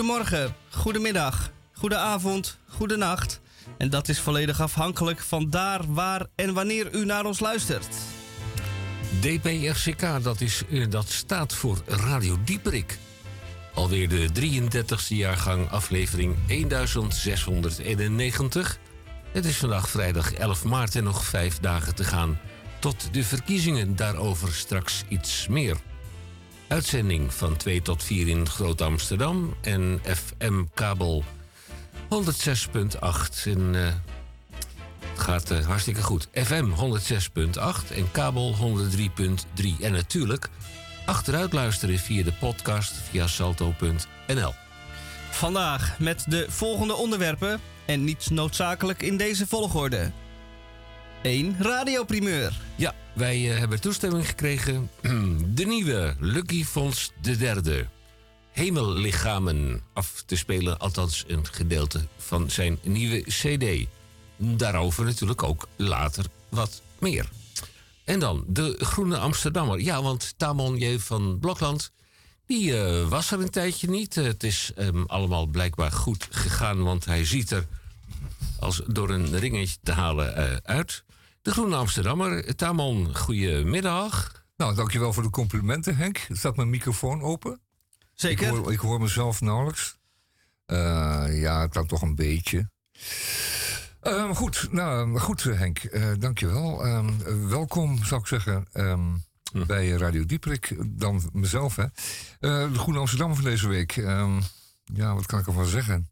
Goedemorgen, goedemiddag, goedenavond, goedenacht. En dat is volledig afhankelijk van daar, waar en wanneer u naar ons luistert. DPRCK, dat, is, eh, dat staat voor Radio Dieperik. Alweer de 33e jaargang, aflevering 1691. Het is vandaag vrijdag 11 maart en nog vijf dagen te gaan tot de verkiezingen. Daarover straks iets meer. Uitzending van 2 tot 4 in Groot Amsterdam en FM-kabel 106.8. En uh, het gaat uh, hartstikke goed. FM 106.8 en kabel 103.3. En natuurlijk achteruit luisteren via de podcast via salto.nl. Vandaag met de volgende onderwerpen en niet noodzakelijk in deze volgorde. 1. Radioprimeur. Ja, wij uh, hebben toestemming gekregen. De nieuwe Lucky Fonds de derde. Hemellichamen af te spelen, althans een gedeelte van zijn nieuwe CD. Daarover natuurlijk ook later wat meer. En dan de Groene Amsterdammer. Ja, want Tamon J. van Blokland, die uh, was er een tijdje niet. Het is um, allemaal blijkbaar goed gegaan, want hij ziet er als door een ringetje te halen uit. De Groene Amsterdammer, Tamon, goedemiddag. Nou, dankjewel voor de complimenten, Henk. Staat mijn microfoon open? Zeker. Ik hoor, ik hoor mezelf nauwelijks. Uh, ja, het kan toch een beetje. Uh, goed, nou, goed Henk, uh, dankjewel. Uh, welkom, zou ik zeggen, um, hm. bij Radio Dieprik. Dan mezelf, hè. de Groene Amsterdam van deze week. Um, ja, wat kan ik ervan zeggen?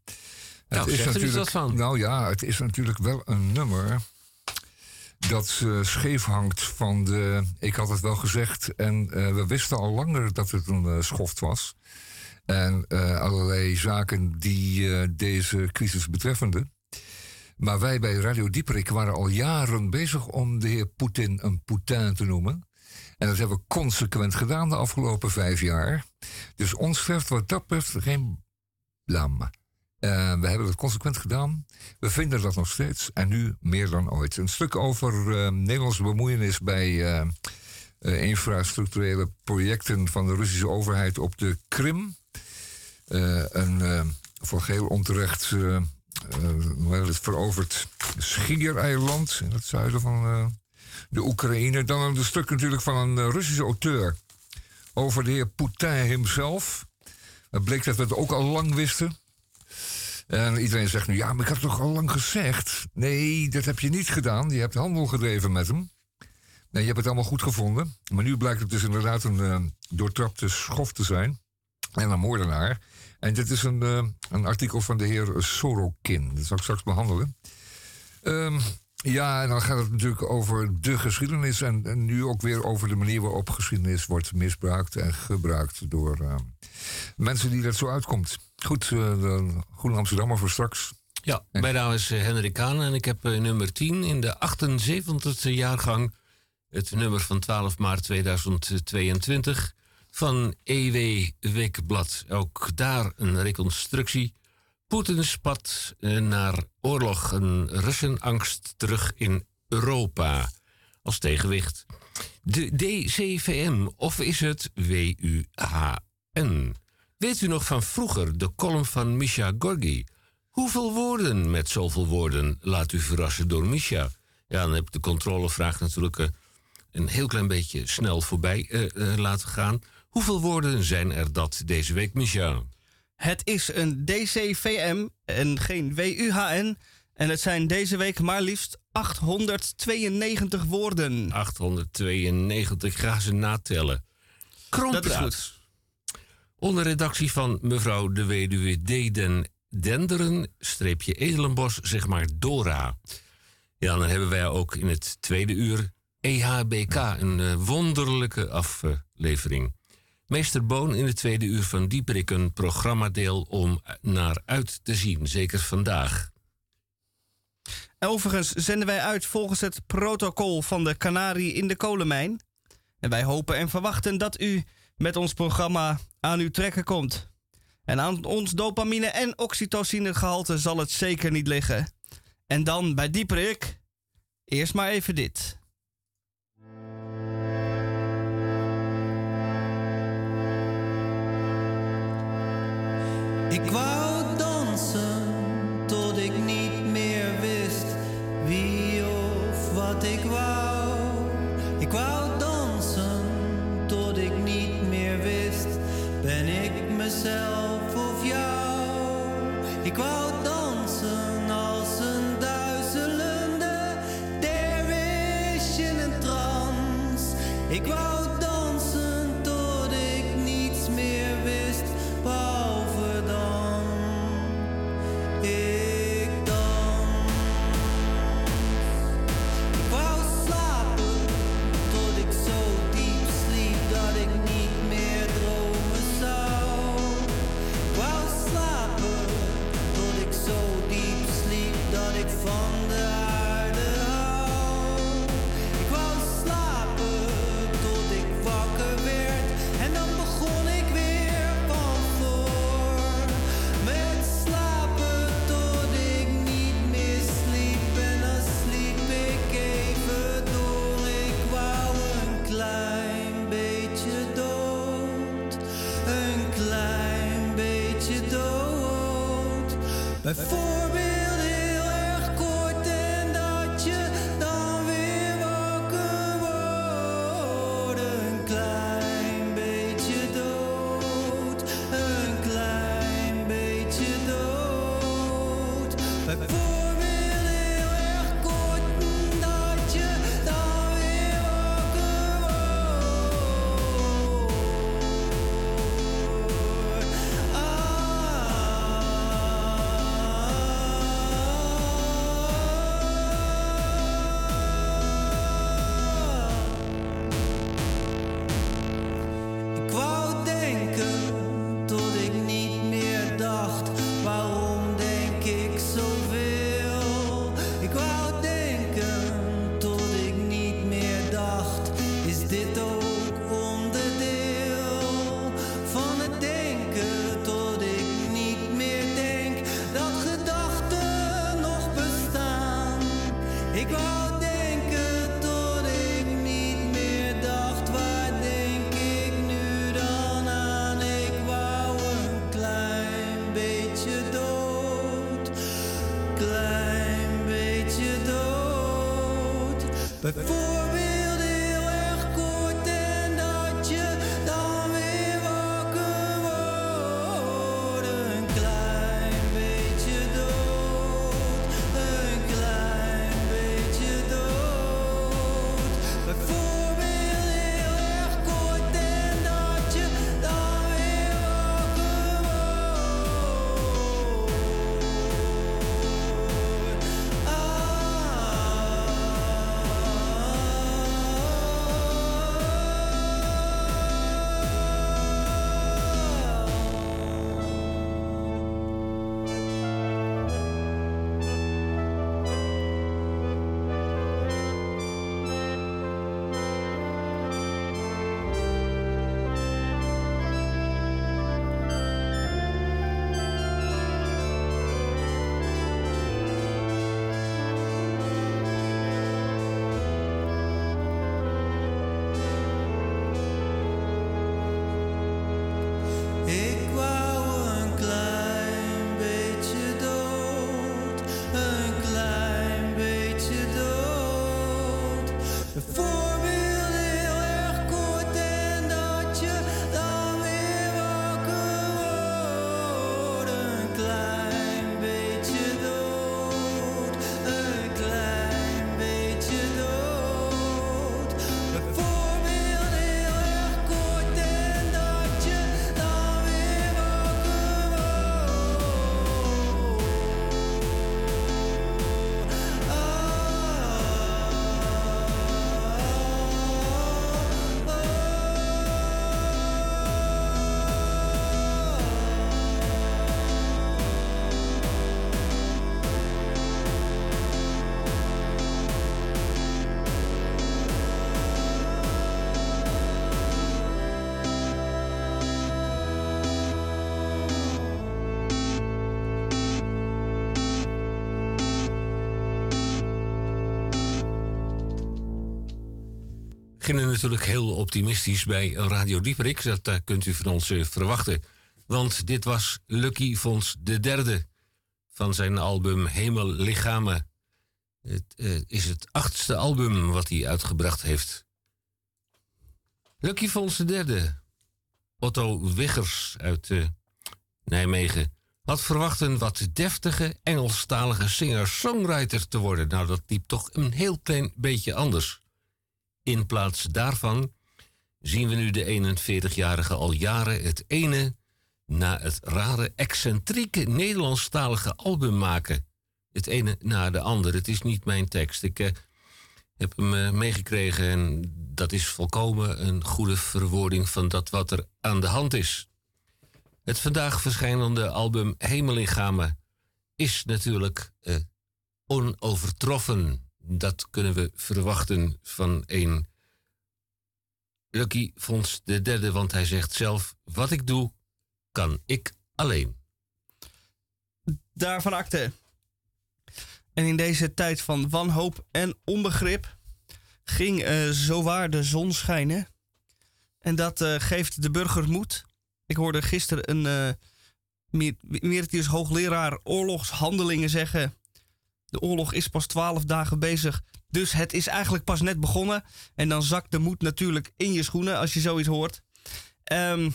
Nou, het is natuurlijk, dat van? Nou ja, het is natuurlijk wel een nummer dat scheef hangt van de. Ik had het wel gezegd en uh, we wisten al langer dat het een uh, schoft was. En allerlei zaken die deze crisis betreffende. Maar wij bij Radio Dieperik waren al jaren bezig om de heer Poetin een Poetin te noemen. En dat hebben we consequent gedaan de afgelopen vijf jaar. Dus ons treft wat dat betreft geen blam. Uh, we hebben dat consequent gedaan. We vinden dat nog steeds. En nu meer dan ooit. Een stuk over uh, Nederlandse bemoeienis bij uh, infrastructurele projecten van de Russische overheid op de Krim. een voor geheel onterecht het veroverd schiereiland in het zuiden van de Oekraïne. Dan een stuk natuurlijk van een Russische auteur over de heer Poetin hemzelf. Het bleek dat we het ook al lang wisten. En iedereen zegt nu, ja, maar ik had toch al lang gezegd? Nee, dat heb je niet gedaan. Je hebt handel gedreven met hem. Nee, je hebt het allemaal goed gevonden. Maar nu blijkt het dus inderdaad een uh, doortrapte schof te zijn. En een moordenaar. En dit is een, uh, een artikel van de heer Sorokin. Dat zal ik straks behandelen. Um, ja, en dan gaat het natuurlijk over de geschiedenis. En, nu ook weer over de manier waarop geschiedenis wordt misbruikt en gebruikt door uh, mensen die dat zo uitkomt. Goed, uh, de Groene Amsterdammer voor straks. Ja, mijn naam is uh, Henrik Kaan en ik heb nummer 10 in de 78e jaargang. Het nummer van 12 maart 2022 van EW Weekblad. Ook daar een reconstructie Poetins pad eh, naar oorlog, een Russenangst terug in Europa als tegenwicht. De DCVM, of is het WUHN? Weet u nog van vroeger de column van Misha Gorgi? Hoeveel woorden met zoveel woorden laat u verrassen door Misha? Ja, dan heb ik de controlevraag natuurlijk uh, een heel klein beetje snel voorbij uh, uh, laten gaan. Hoeveel woorden zijn er dat deze week, Misha? Het is een DCVM en geen WUHN. En het zijn deze week maar liefst 892 woorden. 892, ga ze natellen. Krompraat. Dat is goed. Onder redactie van mevrouw de weduwe Deden Denderen, streepje Edelenbos, zeg maar Dora. Ja, dan hebben wij ook in het tweede uur EHBK, een uh, wonderlijke aflevering. Meester Boon in het tweede uur van Dieperik een programmadeel om naar uit te zien, zeker vandaag. Overigens zenden wij uit volgens het protocol van de Canarie in de kolenmijn. En wij hopen en verwachten dat u met ons programma aan uw trekken komt. En aan ons dopamine- en oxytocinegehalte zal het zeker niet liggen. En dan bij Dieperik, eerst maar even dit. Ik wat beginnen natuurlijk heel optimistisch bij Radio Dieperik. Dat eh, kunt u van ons eh, verwachten. Want dit was Lucky Fons de derde van zijn album Hemel Lichamen. Het eh, is het achtste album wat hij uitgebracht heeft. Lucky Fons de derde. Otto Wiggers uit Nijmegen. Had verwacht een wat deftige Engelstalige singer-songwriter te worden. Nou, dat liep toch een heel klein beetje anders. In plaats daarvan zien we nu de 41-jarige al jaren het ene na het rare, excentrieke Nederlandstalige album maken. Het ene na de ander. Het is niet mijn tekst. Ik eh, heb hem eh, meegekregen en dat is volkomen een goede verwoording van dat wat er aan de hand is. Het vandaag verschijnende album Hemelingame is natuurlijk eh, onovertroffen. Dat kunnen we verwachten van een Lucky Fons de derde, want hij zegt zelf: Wat ik doe, kan ik alleen. Daarvan akte. En in deze tijd van wanhoop en onbegrip ging uh, zowaar de zon schijnen. En dat uh, geeft de burger moed. Ik hoorde gisteren een uh, hoogleraar oorlogshandelingen zeggen... de oorlog is pas twaalf dagen bezig, dus het is eigenlijk pas net begonnen. En dan zakt de moed natuurlijk in je schoenen als je zoiets hoort. Um,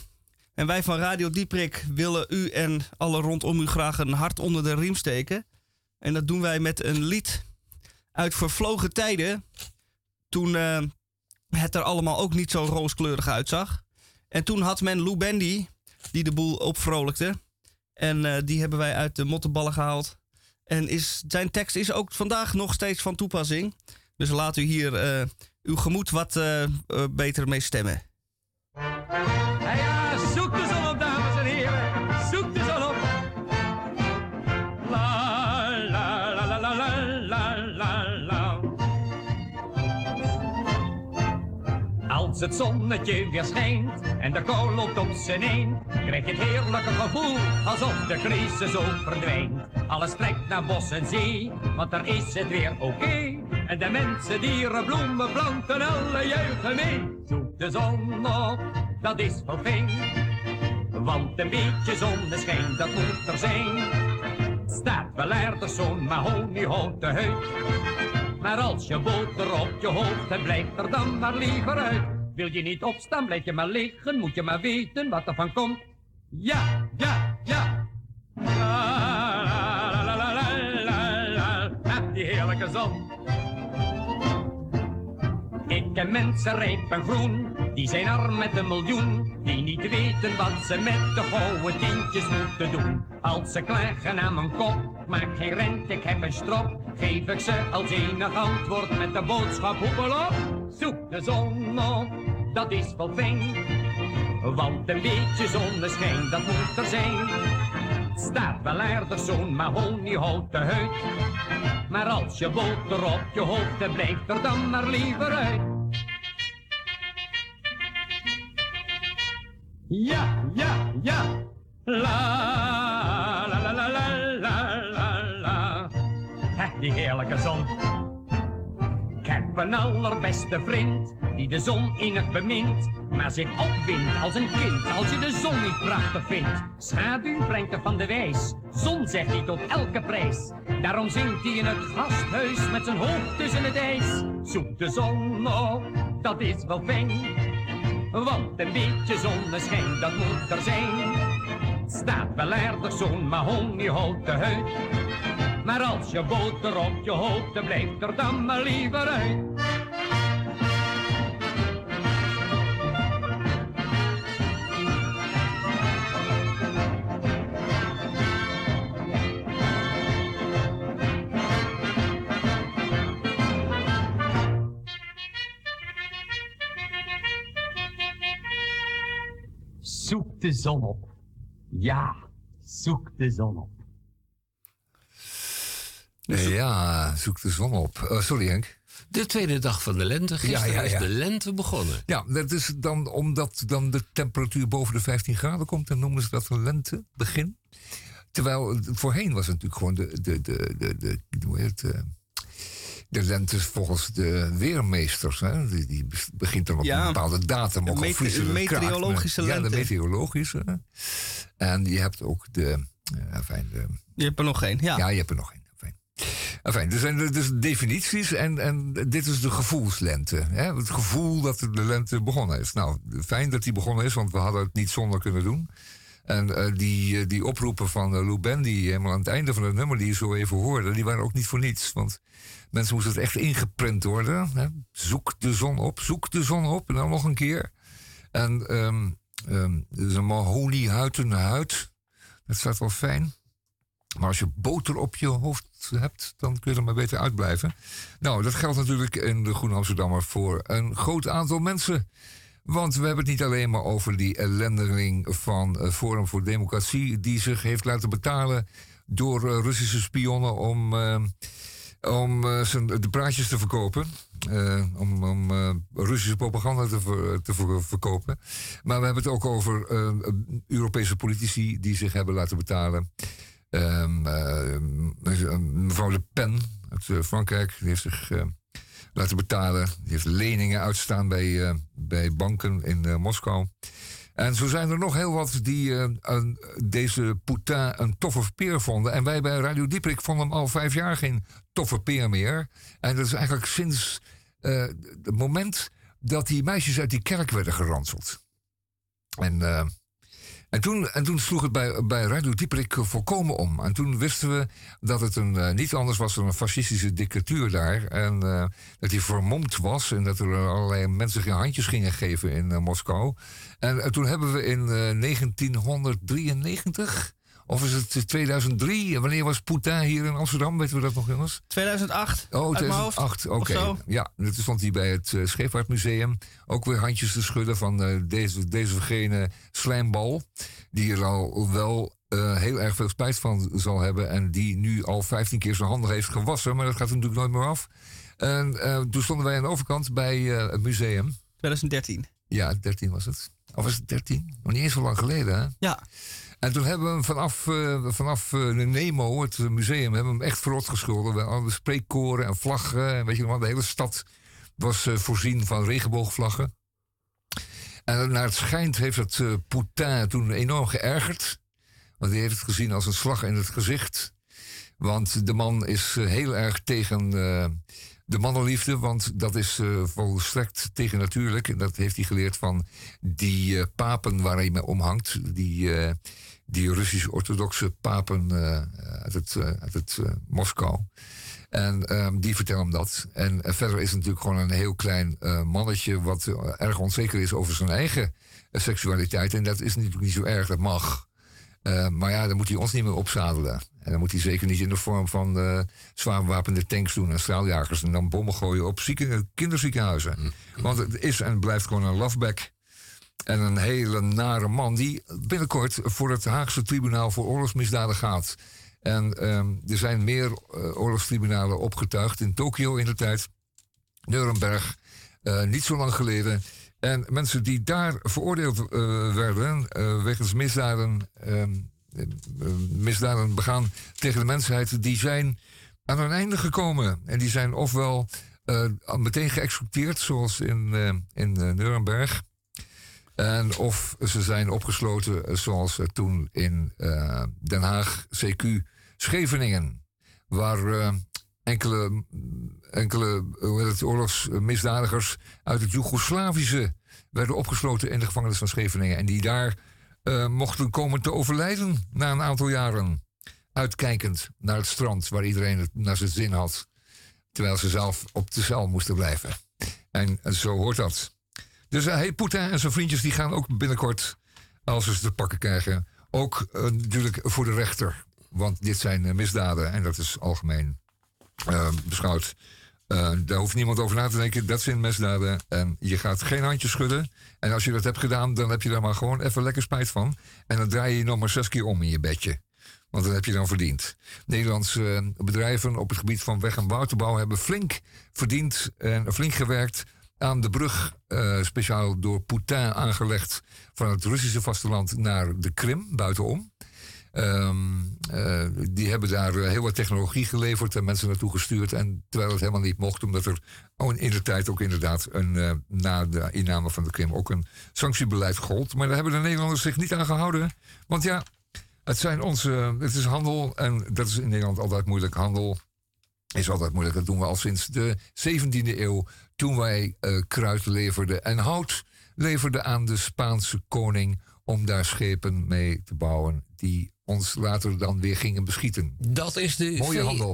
en wij van Radio Dieprik willen u en alle rondom u graag een hart onder de riem steken. En dat doen wij met een lied uit vervlogen tijden. Toen uh, het er allemaal ook niet zo rooskleurig uitzag. En toen had men Lou Bendy, die de boel opvrolijkte. En uh, die hebben wij uit de mottenballen gehaald. En is, zijn tekst is ook vandaag nog steeds van toepassing. Dus laat u hier uh, uw gemoed wat beter mee stemmen. Als het zonnetje weer schijnt en de kou loopt op zijn een, krijg je het heerlijke gevoel alsof de crisis ook verdwijnt. Alles trekt naar bos en zee, want daar is het weer oké. En de mensen, dieren, bloemen, planten, alle juichen mee. Zoek de zon op, dat is wel fijn. Want een beetje zonneschijn, dat moet er zijn. Staat wel ergens zo'n mahoniehouten huid. Maar als je boter op je hoofd hebt, blijft er dan maar liever uit. Wil je niet opstaan, blijf je maar liggen, moet je maar weten wat er van komt. Ja, ja, ja. La, la, la, la, la, la, la. die heerlijke zon. Ken mensen rijp en groen, die zijn arm met een miljoen, die niet weten wat ze met de gouden tientjes moeten doen. Als ze klagen aan mijn kop, maak geen rent, ik heb een strop, geef ik ze als enig antwoord met de boodschap hoepel op. Zoek de zon op, dat is wel fijn, want een beetje zonneschijn, dat moet er zijn. Staat wel aardig zo'n mahoniehouten huid. Maar als je boter op je hoofd hebt, blijft er dan maar liever uit. Ja, ja, ja. La, la, la, la, la, la, la, la. die heerlijke zon. Ik heb een allerbeste vriend, die de zon in het bemint maar zich opwindt als een kind als je de zon niet prachtig vindt. Schaduw brengt er van de wijs, zon zegt hij tot elke prijs. Daarom zingt hij in het gasthuis met zijn hoofd tussen het ijs. Zoek de zon op, dat is wel fijn. Want een beetje zonneschijn, dat moet er zijn. Staat wel aardig zo'n mahoniehouten huid. Maar als je boter op je hoofd, dan blijft er dan maar liever uit. De zon op. Ja, zoek de zon op. Ja, zoek de zon op. Uh, sorry Henk. De tweede dag van de lente. Gisteren ja, ja, ja. is de lente begonnen. Ja, dat is dan omdat dan de temperatuur boven de 15 graden komt. Dan noemen ze dat een lentebegin. Terwijl voorheen was het natuurlijk gewoon de, de, de, de, de hoe heet het, uh, de lente volgens de weermeesters. Hè? Die, die begint dan op een bepaalde datum. Ook met, een meteorologische lente. Ja, de meteorologische. En je hebt ook de... Uh, fijn, de je hebt er nog één, ja. Ja, je hebt er nog één. Enfin, er zijn dus definities en, en dit is de gevoelslente. Hè? Het gevoel dat de lente begonnen is. Nou, fijn dat die begonnen is, want we hadden het niet zonder kunnen doen. En uh, die, uh, die oproepen van uh, Lou Bendy, helemaal aan het einde van het nummer die je zo even hoorde, die waren ook niet voor niets. Want mensen moesten het echt ingeprint worden. Hè? Zoek de zon op, zoek de zon op en dan nog een keer. En um, um, dus een mahoniehuid huid, dat staat wel fijn. Maar als je boter op je hoofd hebt, dan kun je er maar beter uitblijven. Nou, dat geldt natuurlijk in de Groene Amsterdammer voor een groot aantal mensen. Want we hebben het niet alleen maar over die ellendeling van Forum voor Democratie, die zich heeft laten betalen door Russische spionnen om, uh, om uh, zijn, de praatjes te verkopen. Uh, om, om Russische propaganda te, te ver, verkopen. Maar we hebben het ook over Europese politici die zich hebben laten betalen. Um, uh, mevrouw Le Pen uit Frankrijk die heeft zich laten betalen. Die heeft leningen uitstaan bij, bij banken in Moskou. En zo zijn er nog heel wat die deze Poutin een toffe peer vonden. En wij bij Radio Dieprik vonden hem al vijf jaar geen toffe peer meer. En dat is eigenlijk sinds het moment dat die meisjes uit die kerk werden geranseld. En en toen, en toen sloeg het bij, bij Radio Dieperik volkomen om. En toen wisten we dat het een, uh, niet anders was dan een fascistische dictatuur daar. En dat hij vermomd was en dat er allerlei mensen geen handjes gingen geven in Moskou. En toen hebben we in 1993 of is het 2003? Wanneer was Poutin hier in Amsterdam? Weten we dat nog, jongens? 2008. Oh, 2008. Oké. Okay. Ja, toen stond hij bij het uh, Scheepvaartmuseum. Ook weer handjes te schudden van uh, deze, deze vergene slijmbal. Die er al wel uh, heel erg veel spijt van zal hebben. En die nu al 15 keer zijn handen heeft gewassen. Maar dat gaat er natuurlijk nooit meer af. En toen stonden wij aan de overkant bij het museum. 2013. Ja, 13 was het. Of was het 13? Nog niet eens zo lang geleden, hè? Ja. En toen hebben we hem vanaf, uh, vanaf uh, de Nemo, het museum, hebben we hem echt verrot geschilderd. We hadden spreekkoren en vlaggen. En weet je nog, de hele stad was uh, voorzien van regenboogvlaggen. En naar het schijnt heeft het Poutin toen enorm geërgerd. Want hij heeft het gezien als een slag in het gezicht. Want de man is heel erg tegen de mannenliefde, want dat is uh, volstrekt tegen natuurlijk. En dat heeft hij geleerd van die uh, papen waar hij mee omhangt. Die, uh, die Russisch-orthodoxe papen uit het, uit het Moskou. En um, die vertellen hem dat. En verder is het natuurlijk gewoon een heel klein mannetje... wat erg onzeker is over zijn eigen seksualiteit. En dat is natuurlijk niet zo erg, dat mag. maar ja, dan moet hij ons niet meer opzadelen. En dan moet hij zeker niet in de vorm van uh, zwaar bewapende tanks doen en straaljagers en dan bommen gooien op zieke, kinderziekenhuizen. Mm. Want het is en blijft gewoon een loveback. En een hele nare man die binnenkort voor het Haagse tribunaal voor oorlogsmisdaden gaat. En um, er zijn meer uh, oorlogstribunalen opgetuigd in Tokio in de tijd, Nuremberg, uh, niet zo lang geleden. En mensen die daar veroordeeld werden wegens misdaden. Um, misdaden begaan tegen de mensheid, die zijn aan hun einde gekomen. En die zijn ofwel uh, meteen geëxecuteerd, zoals in, uh, in uh, Nuremberg. En of ze zijn opgesloten, zoals toen in Den Haag, CQ Scheveningen. Waar enkele, enkele het, oorlogsmisdadigers uit het Joegoslavische werden opgesloten in de gevangenis van Scheveningen. En die daar uh, mochten komen te overlijden na een aantal jaren. Uitkijkend naar het strand waar iedereen het naar zijn zin had. Terwijl ze zelf op de cel moesten blijven. En zo hoort dat. Dus uh, en zijn vriendjes die gaan ook binnenkort, als ze ze te pakken krijgen, ook uh, natuurlijk voor de rechter. Want dit zijn misdaden en dat is algemeen beschouwd uh, daar hoeft niemand over na te denken. Dat zijn misdaden. En je gaat geen handjes schudden. En als je dat hebt gedaan, dan heb je daar maar gewoon even lekker spijt van. En dan draai je je nog maar zes keer om in je bedje. Want dat heb je dan verdiend. Nederlandse uh, bedrijven op het gebied van weg- en waterbouw hebben flink verdiend en flink gewerkt aan de brug, uh, speciaal door Poutin aangelegd van het Russische vasteland naar de Krim, buitenom. Um, uh, die hebben daar heel wat technologie geleverd en mensen naartoe gestuurd. En terwijl het helemaal niet mocht, omdat er oh, in de tijd ook inderdaad een, uh, na de inname van de Krim ook een sanctiebeleid gold. Maar daar hebben de Nederlanders zich niet aan gehouden. Want ja, het, zijn onze, het is handel en dat is in Nederland altijd moeilijk. Handel is altijd moeilijk. Dat doen we al sinds de 17e eeuw. Toen wij uh, kruid leverden en hout leverden aan de Spaanse koning. om daar schepen mee te bouwen. Die ons later dan weer gingen beschieten. Dat is de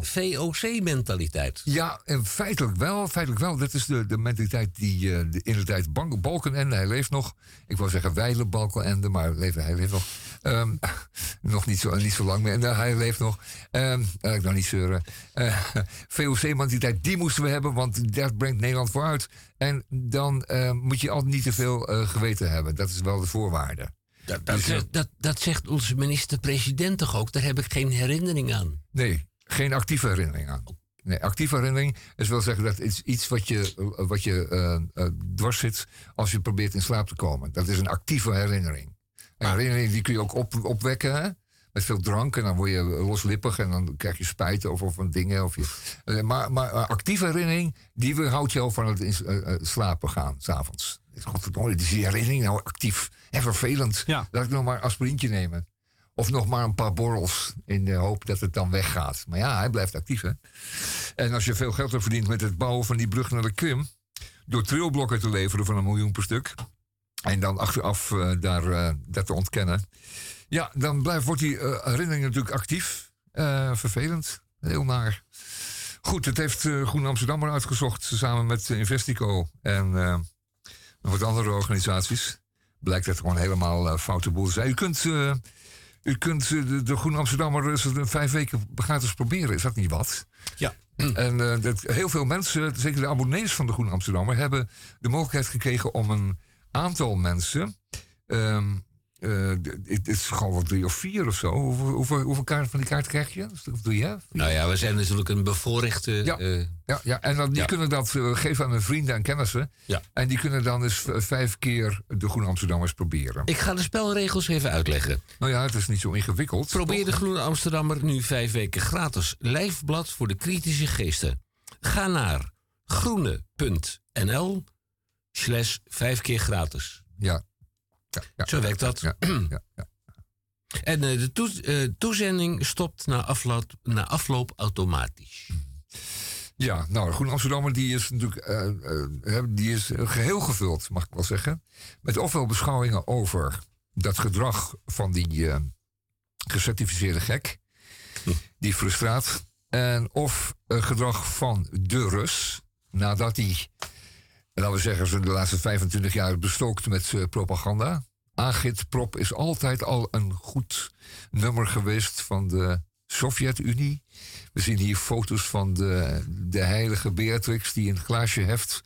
VOC-mentaliteit. Ja, en feitelijk wel. Feitelijk wel. Dat is de, de mentaliteit die uh, de, in de tijd Balkenende, hij leeft nog. Ik wou zeggen Weile Balkenende, maar leeft, hij leeft nog. Um, nog niet zo, niet zo lang meer. En, hij leeft nog. Um, ik nou niet zeuren. Uh, eh, VOC-mentaliteit, die moesten we hebben, want dat brengt Nederland vooruit. En dan uh, moet je altijd niet te veel geweten hebben. Dat is wel de voorwaarde. Dat, dat, zegt, dat, dat zegt onze minister-president toch ook? Daar heb ik geen herinnering aan. Nee, geen actieve herinnering aan. Nee, actieve herinnering is wel zeggen dat het iets wat je, wat je uh, uh, dwars zit als je probeert in slaap te komen. Dat is een actieve herinnering. Een herinnering die kun je ook op, opwekken hè? met veel drank en dan word je loslippig en dan krijg je spijt of, of van dingen. Of je, uh, maar, maar actieve herinnering, die weerhoudt jou van het in, slapen gaan s'avonds. Godverdomme, die herinnering nou actief en vervelend. Ja. Laat ik nog maar een aspirintje nemen. Of nog maar een paar borrels in de hoop dat het dan weggaat. Maar ja, hij blijft actief, hè. En als je veel geld hebt verdiend met het bouwen van die brug naar de Krim... door trilblokken te leveren van een miljoen per stuk... en dan achteraf uh, daar, uh, dat te ontkennen... ja, dan blijft, wordt die uh, herinnering natuurlijk actief. vervelend. Heel naar. Goed, het heeft Groen Amsterdam uitgezocht... samen met Investico en wat andere organisaties blijkt het gewoon helemaal uh, foute boel te zijn. U kunt, uh, u kunt uh, de, de Groene Amsterdammer vijf weken gratis proberen. Is dat niet wat? Ja. En dat, heel veel mensen, zeker de abonnees van de Groene Amsterdammer... hebben de mogelijkheid gekregen om een aantal mensen... Um, uh, het is gewoon wel drie of vier of zo. Hoeveel, hoeveel, hoeveel kaarten van die kaart krijg je? Of doe je? Nou ja, we zijn natuurlijk een bevoorrechte. Ja, uh, ja, ja, en dan, die kunnen dat uh, geven aan hun vrienden en kennissen. Ja. En die kunnen dan dus vijf keer de Groene Amsterdammers proberen. Ik ga de spelregels even uitleggen. Nou ja, het is niet zo ingewikkeld. Probeer de Groene Amsterdammer nu vijf weken gratis. Lijfblad voor de kritische geesten. Ga naar groene.nl slash vijf keer gratis. Ja, ja, Zo werkt dat. Ja, ja, en uh, de uh, toezending stopt na afloop, na afloop automatisch. Ja, nou, Groen Amsterdammer die is natuurlijk uh, die is geheel gevuld, mag ik wel zeggen. Met ofwel beschouwingen over dat gedrag van die gecertificeerde gek, die frustraat. En of gedrag van de Rus, nadat hij laten we zeggen, ze de laatste 25 jaar bestookt met uh, propaganda. Agitprop is altijd al een goed nummer geweest van de Sovjet-Unie. We zien hier foto's van de, de heilige Beatrix die een glaasje heft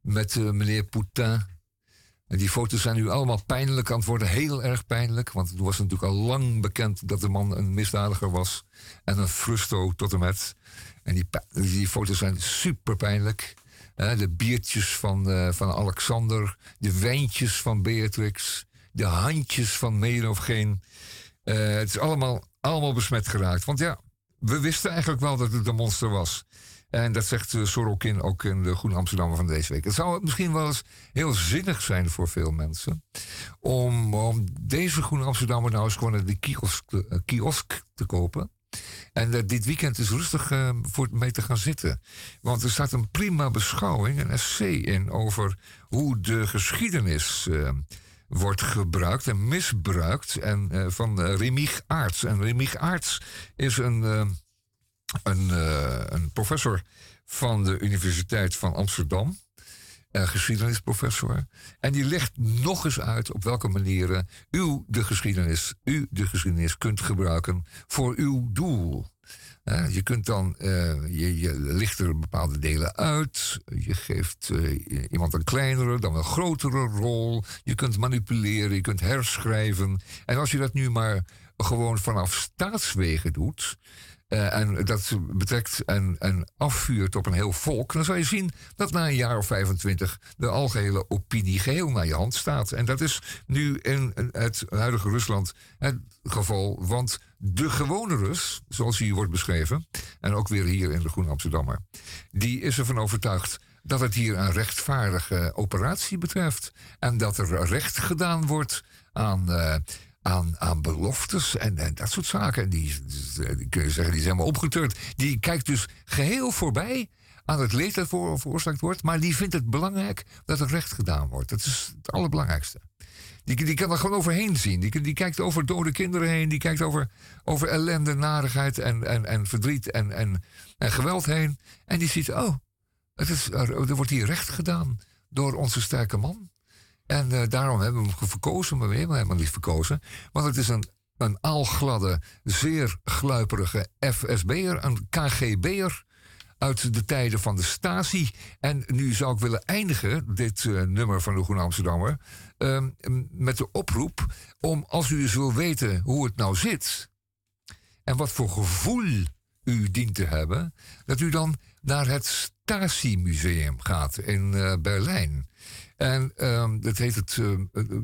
met uh, meneer Poutin. En die foto's zijn nu allemaal pijnlijk aan het worden, heel erg pijnlijk. Want het was natuurlijk al lang bekend dat de man een misdadiger was. En een frusto tot en met. En die, die foto's zijn super pijnlijk de biertjes van, uh, van Alexander, de wijntjes van Beatrix, de handjes van meer of geen. Uh, het is allemaal, allemaal besmet geraakt. Want ja, we wisten eigenlijk wel dat het een monster was. En dat zegt uh, Sorokin ook in de Groene Amsterdammer van deze week. Het zou misschien wel eens heel zinnig zijn voor veel mensen. Om, om deze Groene Amsterdammer nou eens gewoon naar de kiosk, kiosk te kopen. En uh, dit weekend is rustig uh, voor mee te gaan zitten. Want er staat een prima beschouwing, een essay in over hoe de geschiedenis uh, wordt gebruikt en misbruikt. En van Remig Aarts. En Remig Aarts is een, een, een professor van de Universiteit van Amsterdam geschiedenisprofessor. En die legt nog eens uit op welke manieren u de geschiedenis, u de geschiedenis kunt gebruiken voor uw doel. Uh, je kunt dan, uh, je, je licht er bepaalde delen uit. Je geeft iemand een kleinere, dan een grotere rol. Je kunt manipuleren, je kunt herschrijven. En als je dat nu maar gewoon vanaf staatswegen doet, uh, en dat betrekt en, afvuurt op een heel volk, dan zal je zien dat na een jaar of 25 de algehele opinie geheel naar je hand staat. En dat is nu in het huidige Rusland het geval, want de gewone Rus, zoals hij wordt beschreven, en ook weer hier in de Groene Amsterdammer, die is ervan overtuigd dat het hier een rechtvaardige operatie betreft. En dat er recht gedaan wordt aan, uh, aan, aan beloftes en, en dat soort zaken. En die, die kun je zeggen, die zijn helemaal opgeturnd. Die kijkt dus geheel voorbij aan het leed dat voor, veroorzaakt wordt. Maar die vindt het belangrijk dat het recht gedaan wordt. Dat is het allerbelangrijkste. Die, die kan er gewoon overheen zien. Die, die kijkt over dode kinderen heen. Die kijkt over, over ellende, narigheid en, en, en verdriet en, en, en geweld heen. En die ziet, oh, het er wordt hier recht gedaan door onze sterke man. En uh, daarom hebben we hem verkozen, maar we hebben hem helemaal niet verkozen. Want het is een, een aalgladde, zeer gluiperige FSB'er, een KGB'er uit de tijden van de Stasi. En nu zou ik willen eindigen, dit uh, nummer van de Groene Amsterdammer, uh, met de oproep om, als u eens wil weten hoe het nou zit en wat voor gevoel u dient te hebben, dat u dan naar het Stasi-museum gaat in uh, Berlijn. En um, dat heet het. Uh,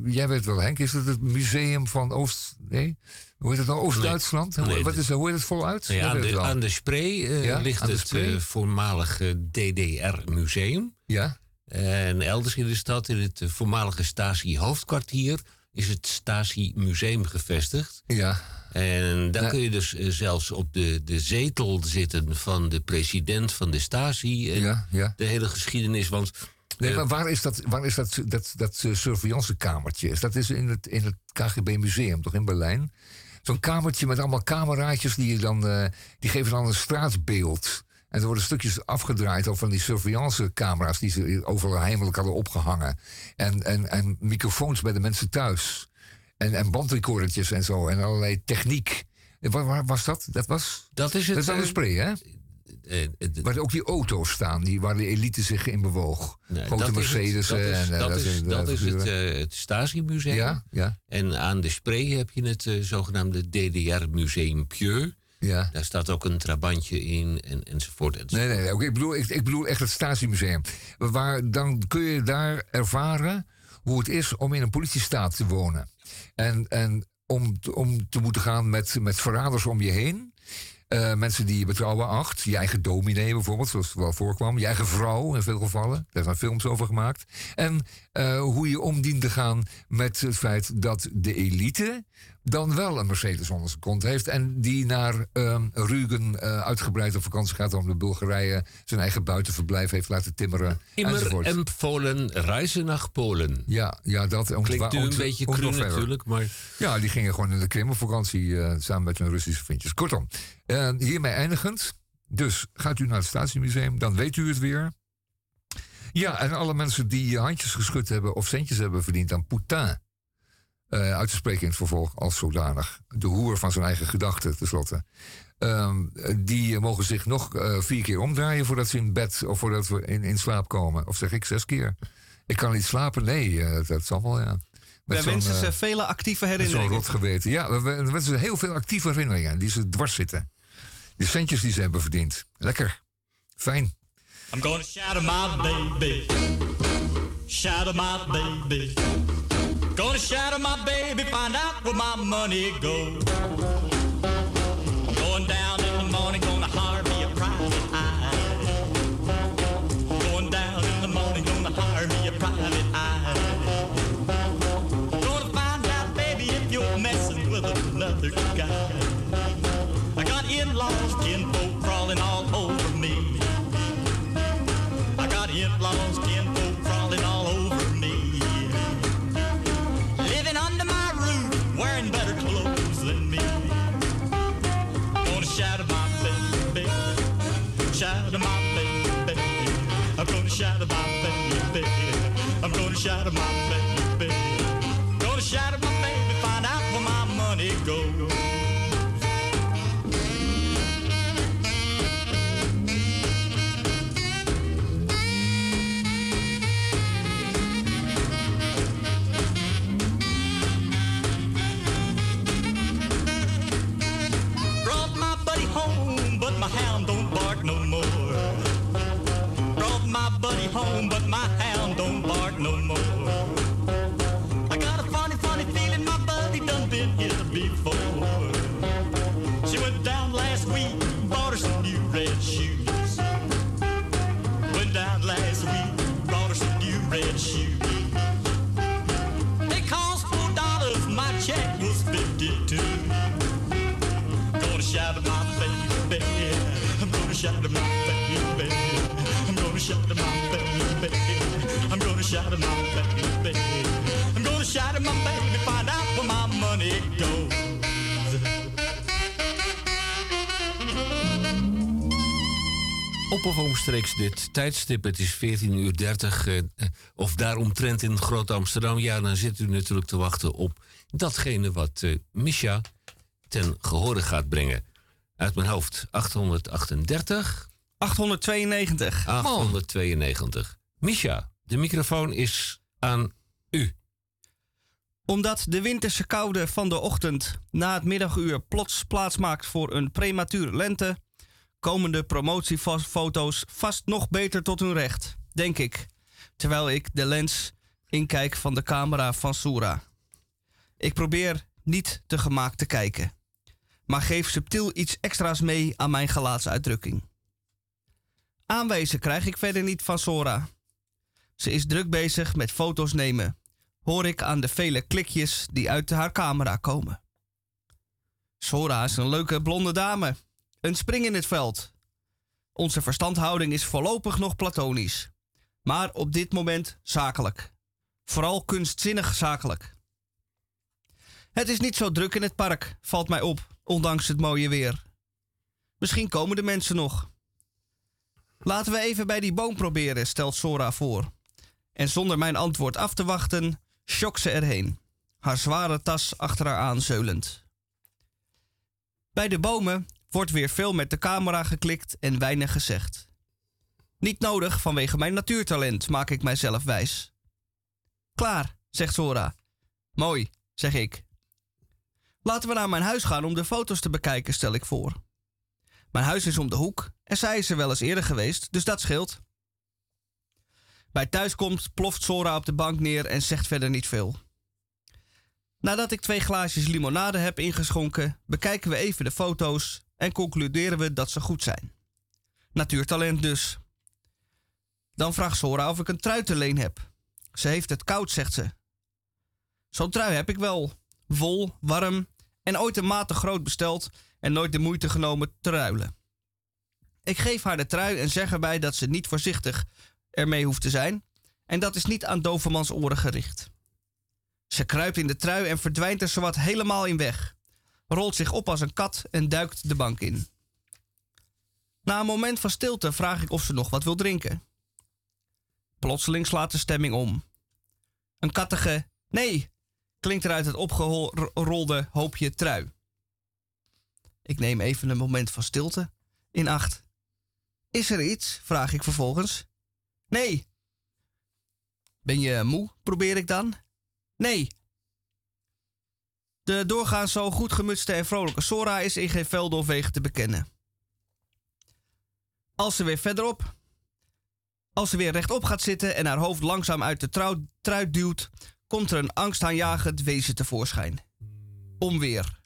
jij weet wel, Henk, is het het museum van Oost. Nee? Hoe heet het nou? Oost-Duitsland? Nee, Wat is, hoe heet het voluit? Nee, aan, de, aan, de, Spree uh, ja, ligt het spree? voormalige DDR-museum. Ja. En elders in de stad, in het voormalige Stasi-hoofdkwartier, is het Stasi-museum gevestigd. Ja. En daar kun je dus zelfs op de, de zetel zitten van de president van de. En ja, ja. De hele geschiedenis. Want Nee, maar waar is dat, waar is dat, dat, dat uh, surveillancekamertje? Dat is in het, in het KGB Museum, toch in Berlijn? Zo'n kamertje met allemaal cameraatjes die, je dan, uh, die geven dan een straatbeeld. En er worden stukjes afgedraaid over van die surveillancecamera's die ze overal heimelijk hadden opgehangen. En, en, en microfoons bij de mensen thuis. En, en bandrecordertjes en zo. En allerlei techniek. Waar, waar was dat? Dat was. Dat is het. Dat is aan de spray, hè? Uh, waar ook die auto's staan, die, waar de elite zich in bewoog. Nee, Grote Mercedes. dat is, en, dat, is, dat is het, uh, het Stasi-museum. Ja, ja. En aan de Spree heb je het uh, zogenaamde DDR-museum Pieu. Ja. Daar staat ook een trabantje in en, enzovoort. enzovoort. Nee, nee, nee. ik, bedoel, ik, ik bedoel echt het Stasi-museum. Waar, dan kun je daar ervaren hoe het is om in een politiestaat te wonen. En, en om, om te moeten gaan met, met verraders om je heen. Uh, mensen die je betrouwbaar acht. Je eigen dominee bijvoorbeeld, zoals het wel voorkwam. Je eigen vrouw in veel gevallen. Daar zijn films over gemaakt. En uh, hoe je om dient te gaan met het feit dat de elite dan wel een Mercedes onder zijn kont heeft. En die naar uh, Rügen uh, uitgebreid op vakantie gaat om de Bulgarije zijn eigen buitenverblijf heeft laten timmeren. Immer empfohlen reizen naar Polen. Ja, ja dat. Klinkt nu een beetje cru natuurlijk, maar... Ja, die gingen gewoon in de Krim op vakantie uh, samen met hun Russische vriendjes. Kortom, uh, hiermee eindigend. Dus gaat u naar het Staatsmuseum, dan weet u het weer. Ja, en alle mensen die handjes geschud hebben of centjes hebben verdiend aan Poutin uh, uit te spreken in het vervolg als zodanig. De hoer van zijn eigen gedachten, tenslotte. Um, die mogen zich nog uh, vier keer omdraaien voordat ze in bed of voordat we in, in slaap komen. Of zeg ik zes keer. Ik kan niet slapen? Nee, uh, dat zal wel, ja. Wij wensen ze vele actieve herinneringen. Zo'n rot geweten. Ja, we wensen ze heel veel actieve herinneringen die ze dwars zitten. Die centjes die ze hebben verdiend. Lekker. Fijn. I'm gonna shadow my baby. Shadow my baby. Gonna shadow my baby, find out where my money goes. Going down in the morning, gonna hire me a private eye. Going down in the morning, gonna hire me a private eye. Gonna find out, baby, if you're messing with another guy. I got in-laws, kinfolk crawling all over me. I got in-laws, I'm gonna shadow my Op of omstreeks dit tijdstip, het is 14.30 uur 30, eh, eh, of daaromtrent in Groot Amsterdam. Ja, dan zit u natuurlijk te wachten op datgene wat eh, Misha ten gehore gaat brengen. Uit mijn hoofd 838, 892. 892. Misha, de microfoon is aan u. Omdat de winterse koude van de ochtend na het middaguur plots plaatsmaakt voor een premature lente, komen de promotiefoto's vast nog beter tot hun recht, denk ik, terwijl ik de lens inkijk van de camera van Sura. Ik probeer niet te gemaakt te kijken, maar geef subtiel iets extra's mee aan mijn gelaatsuitdrukking. Aanwezen krijg ik verder niet van Sora. Ze is druk bezig met foto's nemen, hoor ik aan de vele klikjes die uit haar camera komen. Sora is een leuke blonde dame. Een spring in het veld. Onze verstandhouding is voorlopig nog platonisch, maar op dit moment zakelijk. Vooral kunstzinnig zakelijk. Het is niet zo druk in het park, valt mij op, ondanks het mooie weer. Misschien komen de mensen nog. Laten we even bij die boom proberen, stelt Sora voor. En zonder mijn antwoord af te wachten, schokt ze erheen, haar zware tas achter haar aan zeulend. Bij de bomen wordt weer veel met de camera geklikt en weinig gezegd. Niet nodig vanwege mijn natuurtalent, maak ik mijzelf wijs. Klaar, zegt Sora. Mooi, zeg ik. Laten we naar mijn huis gaan om de foto's te bekijken, stel ik voor. Mijn huis is om de hoek en zij is er wel eens eerder geweest, dus dat scheelt. Bij thuiskomst ploft Sora op de bank neer en zegt verder niet veel. Nadat ik twee glaasjes limonade heb ingeschonken, bekijken we even de foto's en concluderen we dat ze goed zijn. Natuurtalent dus. Dan vraagt Sora of ik een trui te leen heb. Ze heeft het koud, zegt ze. Zo'n trui heb ik wel. Vol, warm en ooit een maat te groot besteld en nooit de moeite genomen te ruilen. Ik geef haar de trui en zeg erbij dat ze niet voorzichtig ermee hoeft te zijn. En dat is niet aan Dovermans oren gericht. Ze kruipt in de trui en verdwijnt er zowat helemaal in weg. Rolt zich op als een kat en duikt de bank in. Na een moment van stilte vraag ik of ze nog wat wil drinken. Plotseling slaat de stemming om. Een kattige nee klinkt er uit het opgerolde hoopje trui. Ik neem even een moment van stilte in acht. Is er iets? vraag ik vervolgens. Nee. Ben je moe? probeer ik dan. Nee. De doorgaans zo goed gemutste en vrolijke Sora is in geen velden of wegen te bekennen. Als ze weer verderop, als ze weer rechtop gaat zitten en haar hoofd langzaam uit de trui duwt, komt er een angstaanjagend wezen tevoorschijn. Omweer.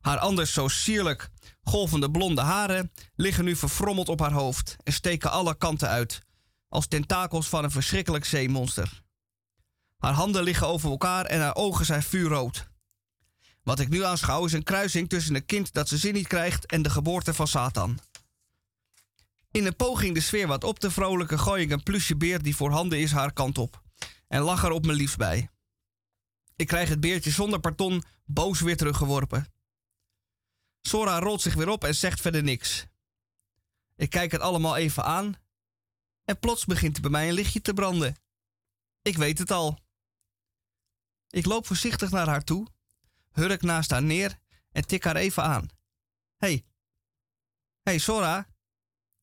Haar anders zo sierlijk golvende blonde haren liggen nu verfrommeld op haar hoofd en steken alle kanten uit, als tentakels van een verschrikkelijk zeemonster. Haar handen liggen over elkaar en haar ogen zijn vuurrood. Wat ik nu aanschouw is een kruising tussen een kind dat ze zin niet krijgt en de geboorte van Satan. In een poging de sfeer wat op te vrolijken gooi ik een plusje beer die voorhanden is haar kant op en lach er op mijn liefst bij. Ik krijg het beertje zonder parton boos weer teruggeworpen. Sora rolt zich weer op en zegt verder niks. Ik kijk het allemaal even aan en plots begint er bij mij een lichtje te branden. Ik weet het al. Ik loop voorzichtig naar haar toe, hurk naast haar neer en tik haar even aan. Hey. Hey, Sora.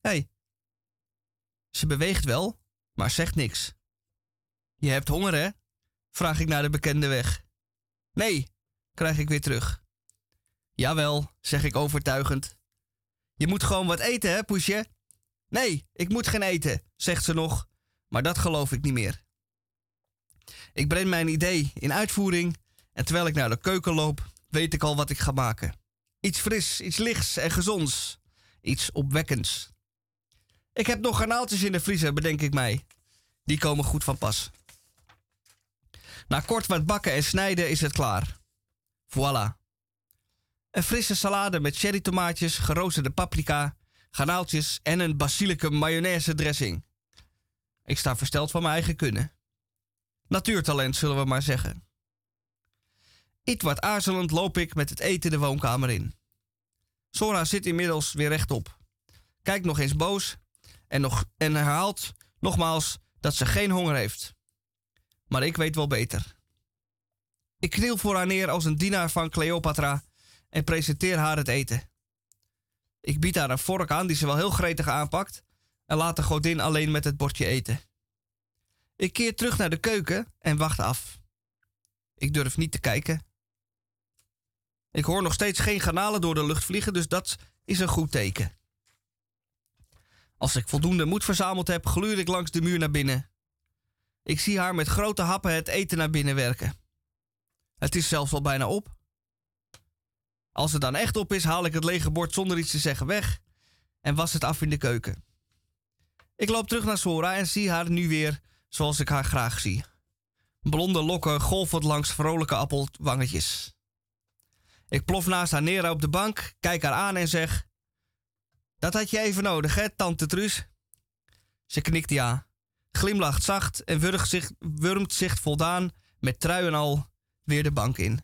Hey. Ze beweegt wel, maar zegt niks. Je hebt honger, hè? Vraag ik naar de bekende weg. Nee, krijg ik weer terug. Jawel, zeg ik overtuigend. Je moet gewoon wat eten, hè, Poesje? Nee, ik moet geen eten, zegt ze nog, maar dat geloof ik niet meer. Ik breng mijn idee in uitvoering en terwijl ik naar de keuken loop, weet ik al wat ik ga maken. Iets fris, iets lichts en gezonds. Iets opwekkends. Ik heb nog garnaaltjes in de vriezer, bedenk ik mij. Die komen goed van pas. Na kort wat bakken en snijden is het klaar. Voilà. Een frisse salade met cherrytomaatjes, geroosterde paprika, garnaaltjes en een basilicum mayonaise dressing. Ik sta versteld van mijn eigen kunnen. natuurtalent, zullen we maar zeggen. Iets wat aarzelend loop ik met het eten de woonkamer in. Sora zit inmiddels weer rechtop. Kijkt nog eens boos en, nog, en herhaalt nogmaals dat ze geen honger heeft. Maar ik weet wel beter. Ik kniel voor haar neer als een dienaar van Cleopatra en presenteer haar het eten. Ik bied haar een vork aan die ze wel heel gretig aanpakt en laat de godin alleen met het bordje eten. Ik keer terug naar de keuken en wacht af. Ik durf niet te kijken. Ik hoor nog steeds geen garnalen door de lucht vliegen, dus dat is een goed teken. Als ik voldoende moed verzameld heb, gluur ik langs de muur naar binnen. Ik zie haar met grote happen het eten naar binnen werken. Het is zelfs al bijna op. Als het dan echt op is, haal ik het lege bord zonder iets te zeggen weg en was het af in de keuken. Ik loop terug naar Sora en zie haar nu weer zoals ik haar graag zie. Blonde lokken golvend langs vrolijke appelwangetjes. Ik plof naast haar neer op de bank, kijk haar aan en zeg: Dat had je even nodig, hè, tante Truus? Ze knikt ja, glimlacht zacht en wurgt zich, wurmt zich voldaan met trui en al weer de bank in.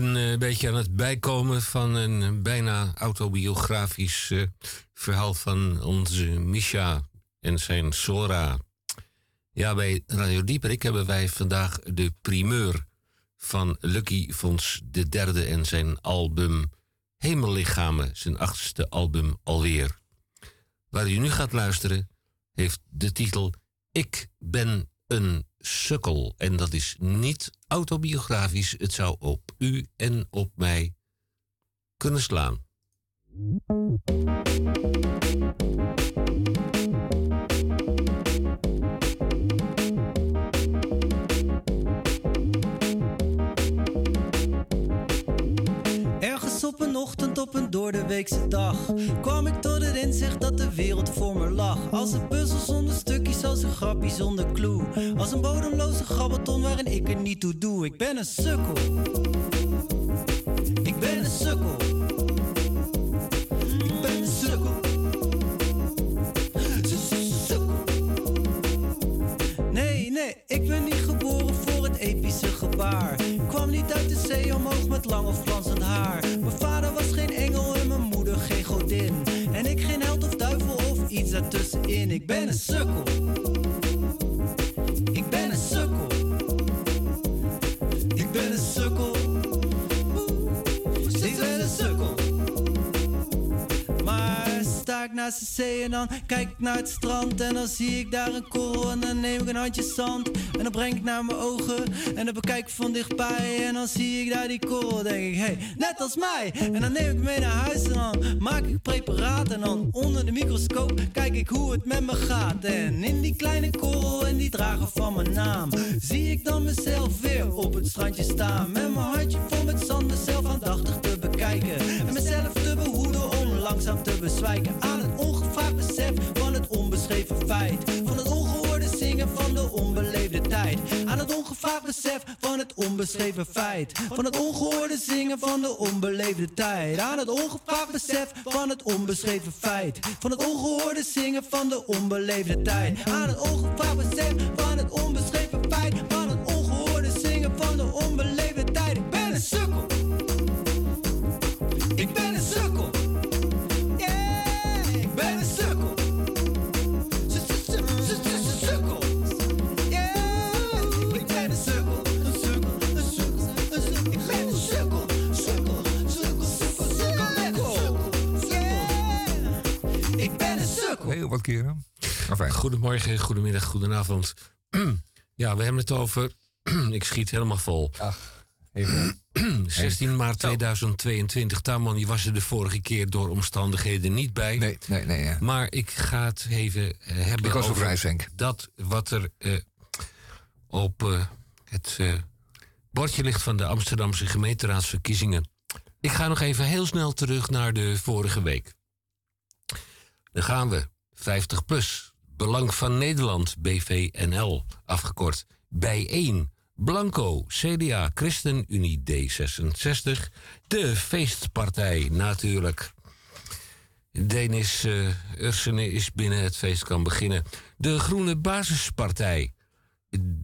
Een eh, beetje aan het bijkomen van een eh, bijna autobiografisch eh, verhaal van onze Misha en zijn Sora. Ja, bij Radio Dieperik hebben wij vandaag de primeur van Lucky Fons de derde en zijn album Hemellichamen, zijn achtste album alweer. Waar u nu gaat luisteren heeft de titel Ik ben een sukkel. En dat is niet autobiografisch. Het zou op u en op mij kunnen slaan. op een weekse dag kwam ik tot het inzicht dat de wereld voor me lag. Als een puzzel zonder stukjes, als een grapje zonder clue. Als een bodemloze grabbelton waarin ik er niet toe doe. Ik ben een sukkel. Ik ben een sukkel. Ik ben een sukkel. Nee, nee, ik ben niet geboren voor het epische gebaar. Kwam niet uit de zee omhoog met lang of glanzend haar. iets daartussenin. Ik ben een sukkel. En dan kijk ik naar het strand. En dan zie ik daar een korrel en dan neem ik een handje zand. En dan breng ik naar mijn ogen en dan bekijk ik van dichtbij. En dan zie ik daar die korrel, denk ik, hey, net als mij. En dan neem ik mee naar huis en dan maak ik preparaat. En dan onder de microscoop kijk ik hoe het met me gaat. En in die kleine korrel en die drager van mijn naam Zie ik dan mezelf weer op het strandje staan. Met mijn handje vol met zand mezelf aandachtig te bekijken. En mezelf langzaam te bezwijken aan het ongevraagd besef van het onbeschreven feit. Van het ongehoorde zingen van de onbeleefde tijd. Aan het ongevraagd besef van het onbeschreven feit. Van het ongehoorde zingen van de onbeleefde tijd. Aan het ongevraagd besef van het onbeschreven feit. Van het ongehoorde zingen van de onbeleefde tijd. Aan het ongevraagd besef van het onbeschreven feit. Van het ongehoorde zingen van de onbeleefde keren. Enfin, Goedemorgen, goedemiddag, goedenavond. ja, we hebben het over. ik schiet helemaal vol. even. 16 maart 2022. Tamon, je was er de vorige keer door omstandigheden niet bij. Nee, nee, nee. ja. Maar ik ga het even eh, hebben Ik was over dat wat er eh, op eh, het bordje ligt van de Amsterdamse gemeenteraadsverkiezingen. Ik ga nog even heel snel terug naar de vorige week. Dan gaan we. 50 plus. Belang van Nederland, BVNL, afgekort. Bijeen. Blanco, CDA, ChristenUnie D66. De feestpartij natuurlijk. Denis uh, Ursene is binnen het feest kan beginnen. De Groene Basispartij.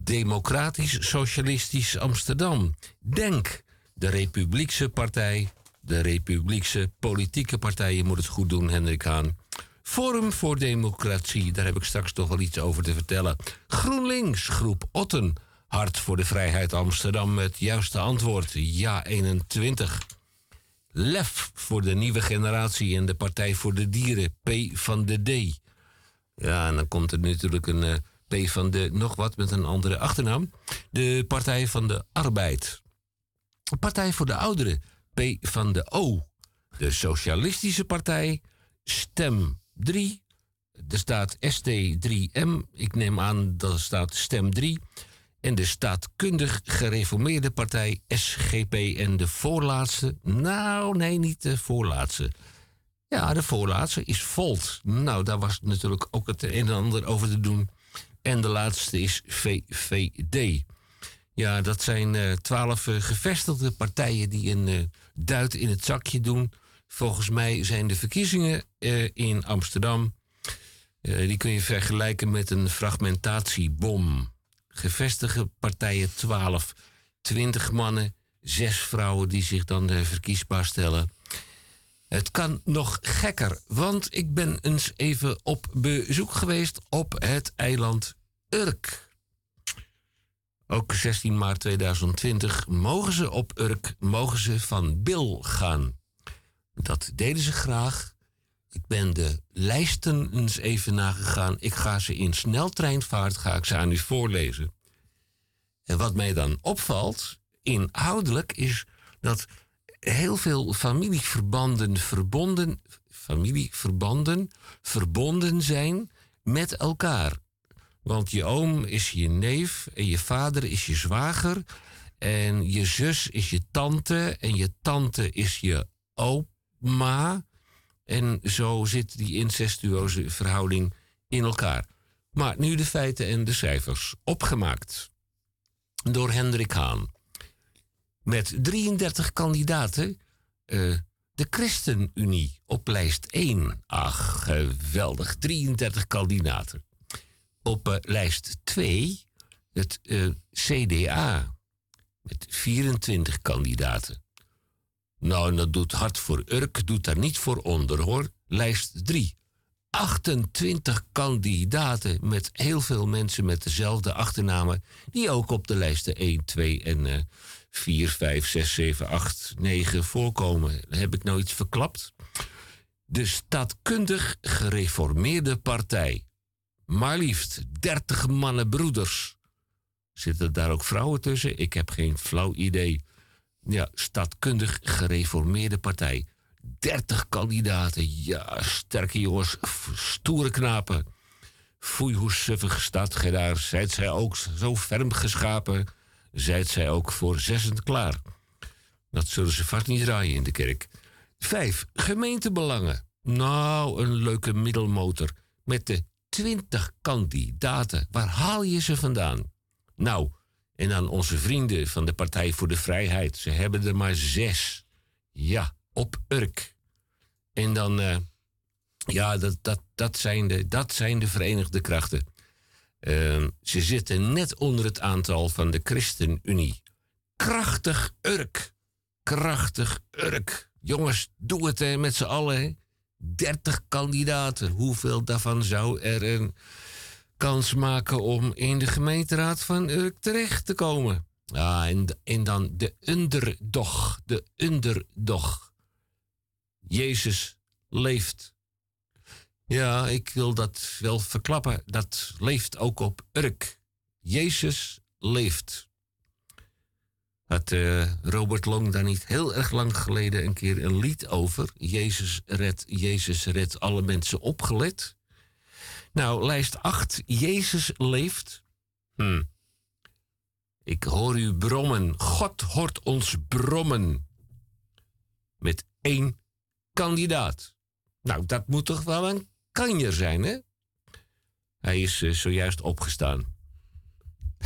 Democratisch Socialistisch Amsterdam. Denk. De Republiekse Partij. De Republiekse Politieke Partij. Je moet het goed doen, Hendrik Haan. Forum voor Democratie, daar heb ik straks toch wel iets over te vertellen. GroenLinks, groep Otten. Hart voor de Vrijheid Amsterdam met juiste antwoord. Ja 21. Lef voor de nieuwe generatie en de Partij voor de Dieren, P van de D. Ja, en dan komt er natuurlijk een uh, P van de nog wat met een andere achternaam. De Partij van de Arbeid. Partij voor de Ouderen, P van de O. De Socialistische Partij, Stem 3. Er staat ST3M. Ik neem aan dat er staat Stem 3 en de staatkundig gereformeerde partij SGP en de voorlaatste. Nou, nee, niet de voorlaatste. Ja, de voorlaatste is Volt. Nou, daar was natuurlijk ook het een en ander over te doen. En de laatste is VVD. Ja, dat zijn twaalf uh, uh, gevestigde partijen die een uh, duit in het zakje doen. Volgens mij zijn de verkiezingen in Amsterdam. die kun je vergelijken met een fragmentatiebom gevestigde partijen 12, 20 mannen, 6 vrouwen die zich dan verkiesbaar stellen. Het kan nog gekker, want ik ben eens even op bezoek geweest op het eiland Urk. Ook 16 maart 2020 mogen ze op Urk mogen ze van Bil gaan. Dat deden ze graag. Ik ben de lijsten eens even nagegaan. Ik ga ze in sneltreinvaart ga ik ze aan u voorlezen. En wat mij dan opvalt, inhoudelijk, is dat heel veel familieverbanden verbonden, familieverbanden verbonden zijn met elkaar. Want je oom is je neef en je vader is je zwager en je zus is je tante en je tante is je oma. En zo zit die incestueuze verhouding in elkaar. Maar nu de feiten en de cijfers. Opgemaakt door Hendrik Haan. Met 33 kandidaten. Uh, de ChristenUnie op lijst 1. Ach, geweldig. 33 kandidaten. Op uh, lijst 2 het uh, CDA. Met 24 kandidaten. Nou, dat doet Hart voor Urk, doet daar niet voor onder hoor. Lijst 3. 28 kandidaten met heel veel mensen met dezelfde achternamen, die ook op de lijsten 1, 2 en eh 4, 5, 6, 7, 8, 9 voorkomen. Heb ik nou iets verklapt? De staatkundig gereformeerde partij. Maar liefst 30 mannenbroeders. Zitten daar ook vrouwen tussen? Ik heb geen flauw idee. Ja, staatkundig gereformeerde partij. 30 kandidaten. Ja, sterke jongens. Stoere knapen. Foei, hoe suffig daar. Zijt zij ook zo ferm geschapen? Zijt zij ook voor zessend klaar? Dat zullen ze vast niet draaien in de kerk. Vijf, gemeentebelangen. Nou, een leuke middelmotor. Met de 20 kandidaten. Waar haal je ze vandaan? Nou, en dan onze vrienden van de Partij voor de Vrijheid. Ze hebben er maar zes. Ja, op Urk. En dan, eh, ja, dat, dat, dat, zijn de, dat zijn de Verenigde Krachten. Eh, ze zitten net onder het aantal van de ChristenUnie. Krachtig Urk. Krachtig Urk. Jongens, doe het hè, met z'n allen. hè. 30 kandidaten. Hoeveel daarvan zou er een kans maken om in de gemeenteraad van Urk terecht te komen? Ja, en, en dan de underdog. De underdog. Jezus leeft. Ja, ik wil dat wel verklappen. Dat leeft ook op Urk. Jezus leeft. Had eh, Robert Long daar niet heel erg lang geleden een keer een lied over? Jezus redt, Jezus redt alle mensen opgelet. Nou, lijst 8. Jezus leeft. Hm. Ik hoor u brommen. God hoort ons brommen. Met één kandidaat. Nou, dat moet toch wel een kanjer zijn, hè? Hij is eh, zojuist opgestaan.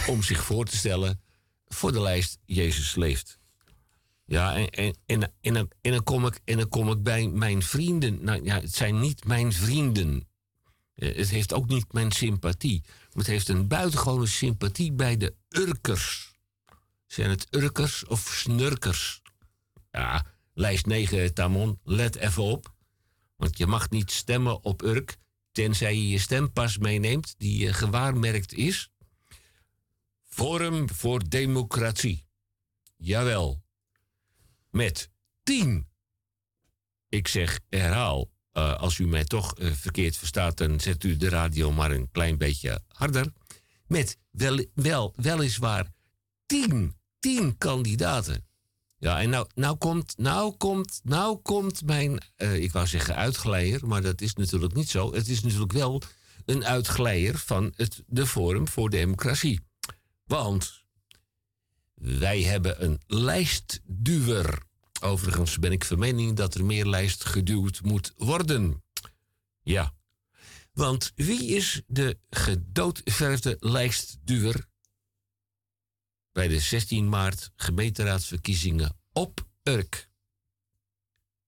Om zich voor te stellen voor de lijst Jezus leeft. Ja, en, en, en, en, dan, en, dan kom ik, en dan kom ik bij mijn vrienden. Nou ja, het zijn niet mijn vrienden. Eh, Het heeft ook niet mijn sympathie. Het heeft een buitengewone sympathie bij de Urkers. Zijn het Urkers of Snurkers? Ja, lijst 9, Tamon, let even op. Want je mag niet stemmen op Urk, tenzij je je stempas meeneemt die gewaarmerkt is. Forum voor Democratie. Jawel. Met 10. Ik zeg herhaal. Eh, als u mij toch eh, verkeerd verstaat, dan zet u de radio maar een klein beetje harder. Met wel, wel, weliswaar 10, 10 kandidaten. Ja, en nou, nou, komt, nou, komt, nou komt mijn, eh, ik wou zeggen uitglijder, maar dat is natuurlijk niet zo. Het is natuurlijk wel een uitglijder van het, de Forum voor Democratie. Want wij hebben een lijstduwer. Overigens ben ik van mening dat er meer lijst geduwd moet worden. Ja. Want wie is de gedoodverfde lijstduwer bij de 16 maart gemeenteraadsverkiezingen op Urk?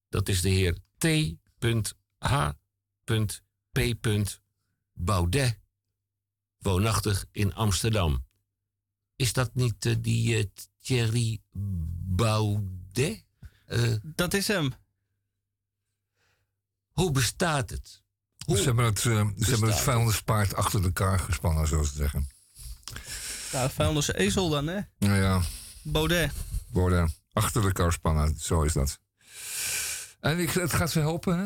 Dat is de heer T.H.P. Baudet, woonachtig in Amsterdam. Is dat niet eh, die eh, Thierry Baudet? Eh, Dat is hem. hoe bestaat het? Hoe Ze hebben het, eh, ze hebben het bestaat vijanderspaard achter elkaar gespannen, zo te zeggen. Nou, vijandelse ezel dan, hè? Nou ja, Baudet. worden achter elkaar spannen, zo is dat. En ik, het gaat ze helpen, hè?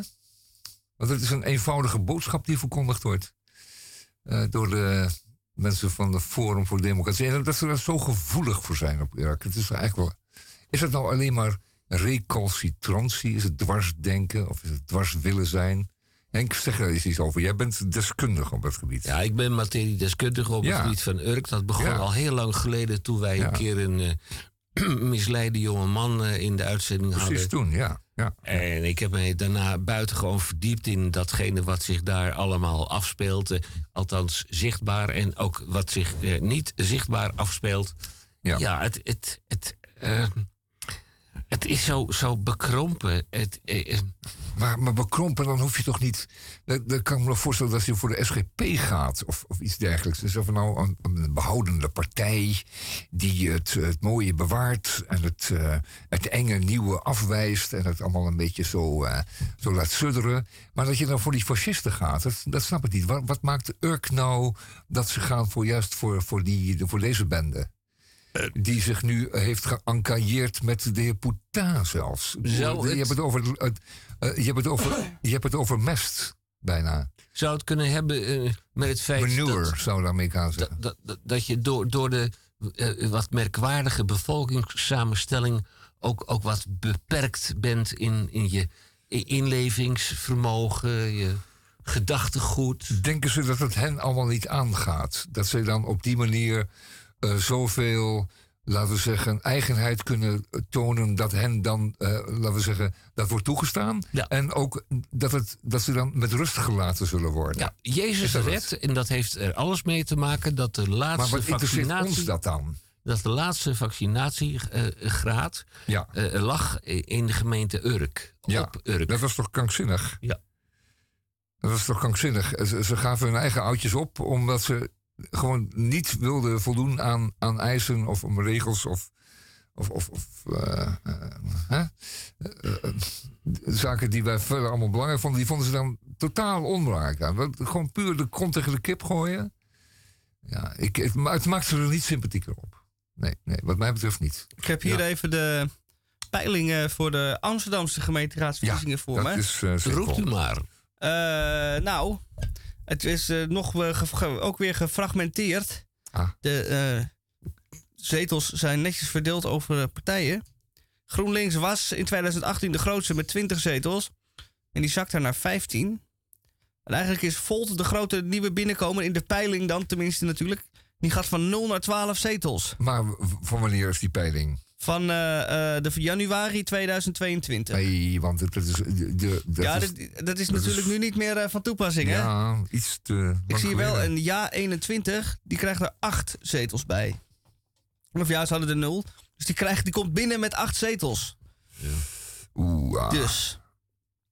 Want het is een eenvoudige boodschap die verkondigd wordt. eh, door de mensen van de Forum voor Democratie. En dat ze er zo gevoelig voor zijn op Irak. Het is eigenlijk wel. Is het nou alleen maar recalcitrantie? Is het dwarsdenken? Of is het dwars willen zijn? Henk, zeg daar eens iets over. Jij bent deskundig op het gebied. Ja, ik ben materiedeskundige op het gebied van Urk. Dat begon Ja. al heel lang geleden toen wij Ja. een keer een eh, misleide jonge man eh, in de uitzending Precies hadden. toen, ja. ja. En ik heb me daarna buitengewoon verdiept in datgene wat zich daar allemaal afspeelt. eh, althans zichtbaar en ook wat zich niet zichtbaar afspeelt. Ja. Ja, het, het, het, Het is zo, zo bekrompen. Het, eh, eh, Maar, bekrompen, dan hoef je toch niet... Dan, kan ik me nog voorstellen dat je voor de SGP gaat of, of iets dergelijks. Dus of nou een, behoudende partij die het, het mooie bewaart... en het, eh, het enge nieuwe afwijst en het allemaal een beetje zo, eh, zo laat sudderen. Maar dat je dan voor die fascisten gaat, dat, dat snap ik niet. Wat, wat maakt Urk nou dat ze gaan voor juist voor, voor, die, voor deze bende? Die zich nu heeft geëncailleerd met de heer Poutin zelfs. Zou je, het- hebt het over, eh, je, hebt het over, je hebt het over mest, bijna. zou het kunnen hebben eh, met het feit Manure, dat, zou de Amerikaan zeggen. dat, dat, dat je door, door de eh, wat merkwaardige bevolkingssamenstelling ook, ook wat beperkt bent in, in je inlevingsvermogen, je gedachtegoed. Denken ze dat het hen allemaal niet aangaat? Dat ze dan op die manier eh, zoveel, laten we zeggen, eigenheid kunnen tonen... dat hen dan, eh, laten we zeggen, dat wordt toegestaan? Ja. En ook dat, het, dat ze dan met rust gelaten zullen worden? Ja, Jezus redt, en dat heeft er alles mee te maken dat de maar laatste wat interesseert vaccinatie, ons dat dan? dat de laatste vaccinatiegraad Ja, eh, lag in de gemeente Urk. Ja, Op Urk. dat was toch krankzinnig? Ja. Dat was toch krankzinnig? Ze, ze gaven hun eigen oudjes op omdat ze gewoon niet wilden voldoen aan, aan eisen of om regels of, of, of, of eh, eh, hè? Eh, zaken die wij verder allemaal belangrijk vonden, die vonden ze dan totaal onbelangrijk Gewoon puur de kont tegen de kip gooien. Ja, ik, het, ma- het maakt ze er niet sympathieker op. Nee, nee, wat mij betreft niet. Ik heb hier Ja. even de peilingen voor de Amsterdamse gemeenteraadsverkiezingen voor dat me. is eh, Roept u maar. Eh, nou, het is eh, nog eh, ook weer gefragmenteerd. Ah. De eh, zetels zijn netjes verdeeld over partijen. GroenLinks was in 2018 de grootste met 20 zetels. En die zakt daar naar 15. En eigenlijk is Volt de grote nieuwe binnenkomer in de peiling dan, tenminste natuurlijk. Die gaat van 0 naar 12 zetels. Maar van wanneer is die peiling? Van eh, eh, de januari 2022. Nee, want het is. De, de, dat ja, is- dat, dat is dat is- natuurlijk nu niet meer eh, van toepassing, hè? ja, iets te. Ik zie wel een ja 21, die krijgt er 8 zetels bij. Of ja, ze hadden er 0. Dus die, krijgt, die komt binnen met 8 zetels. Oeh, ah, Dus.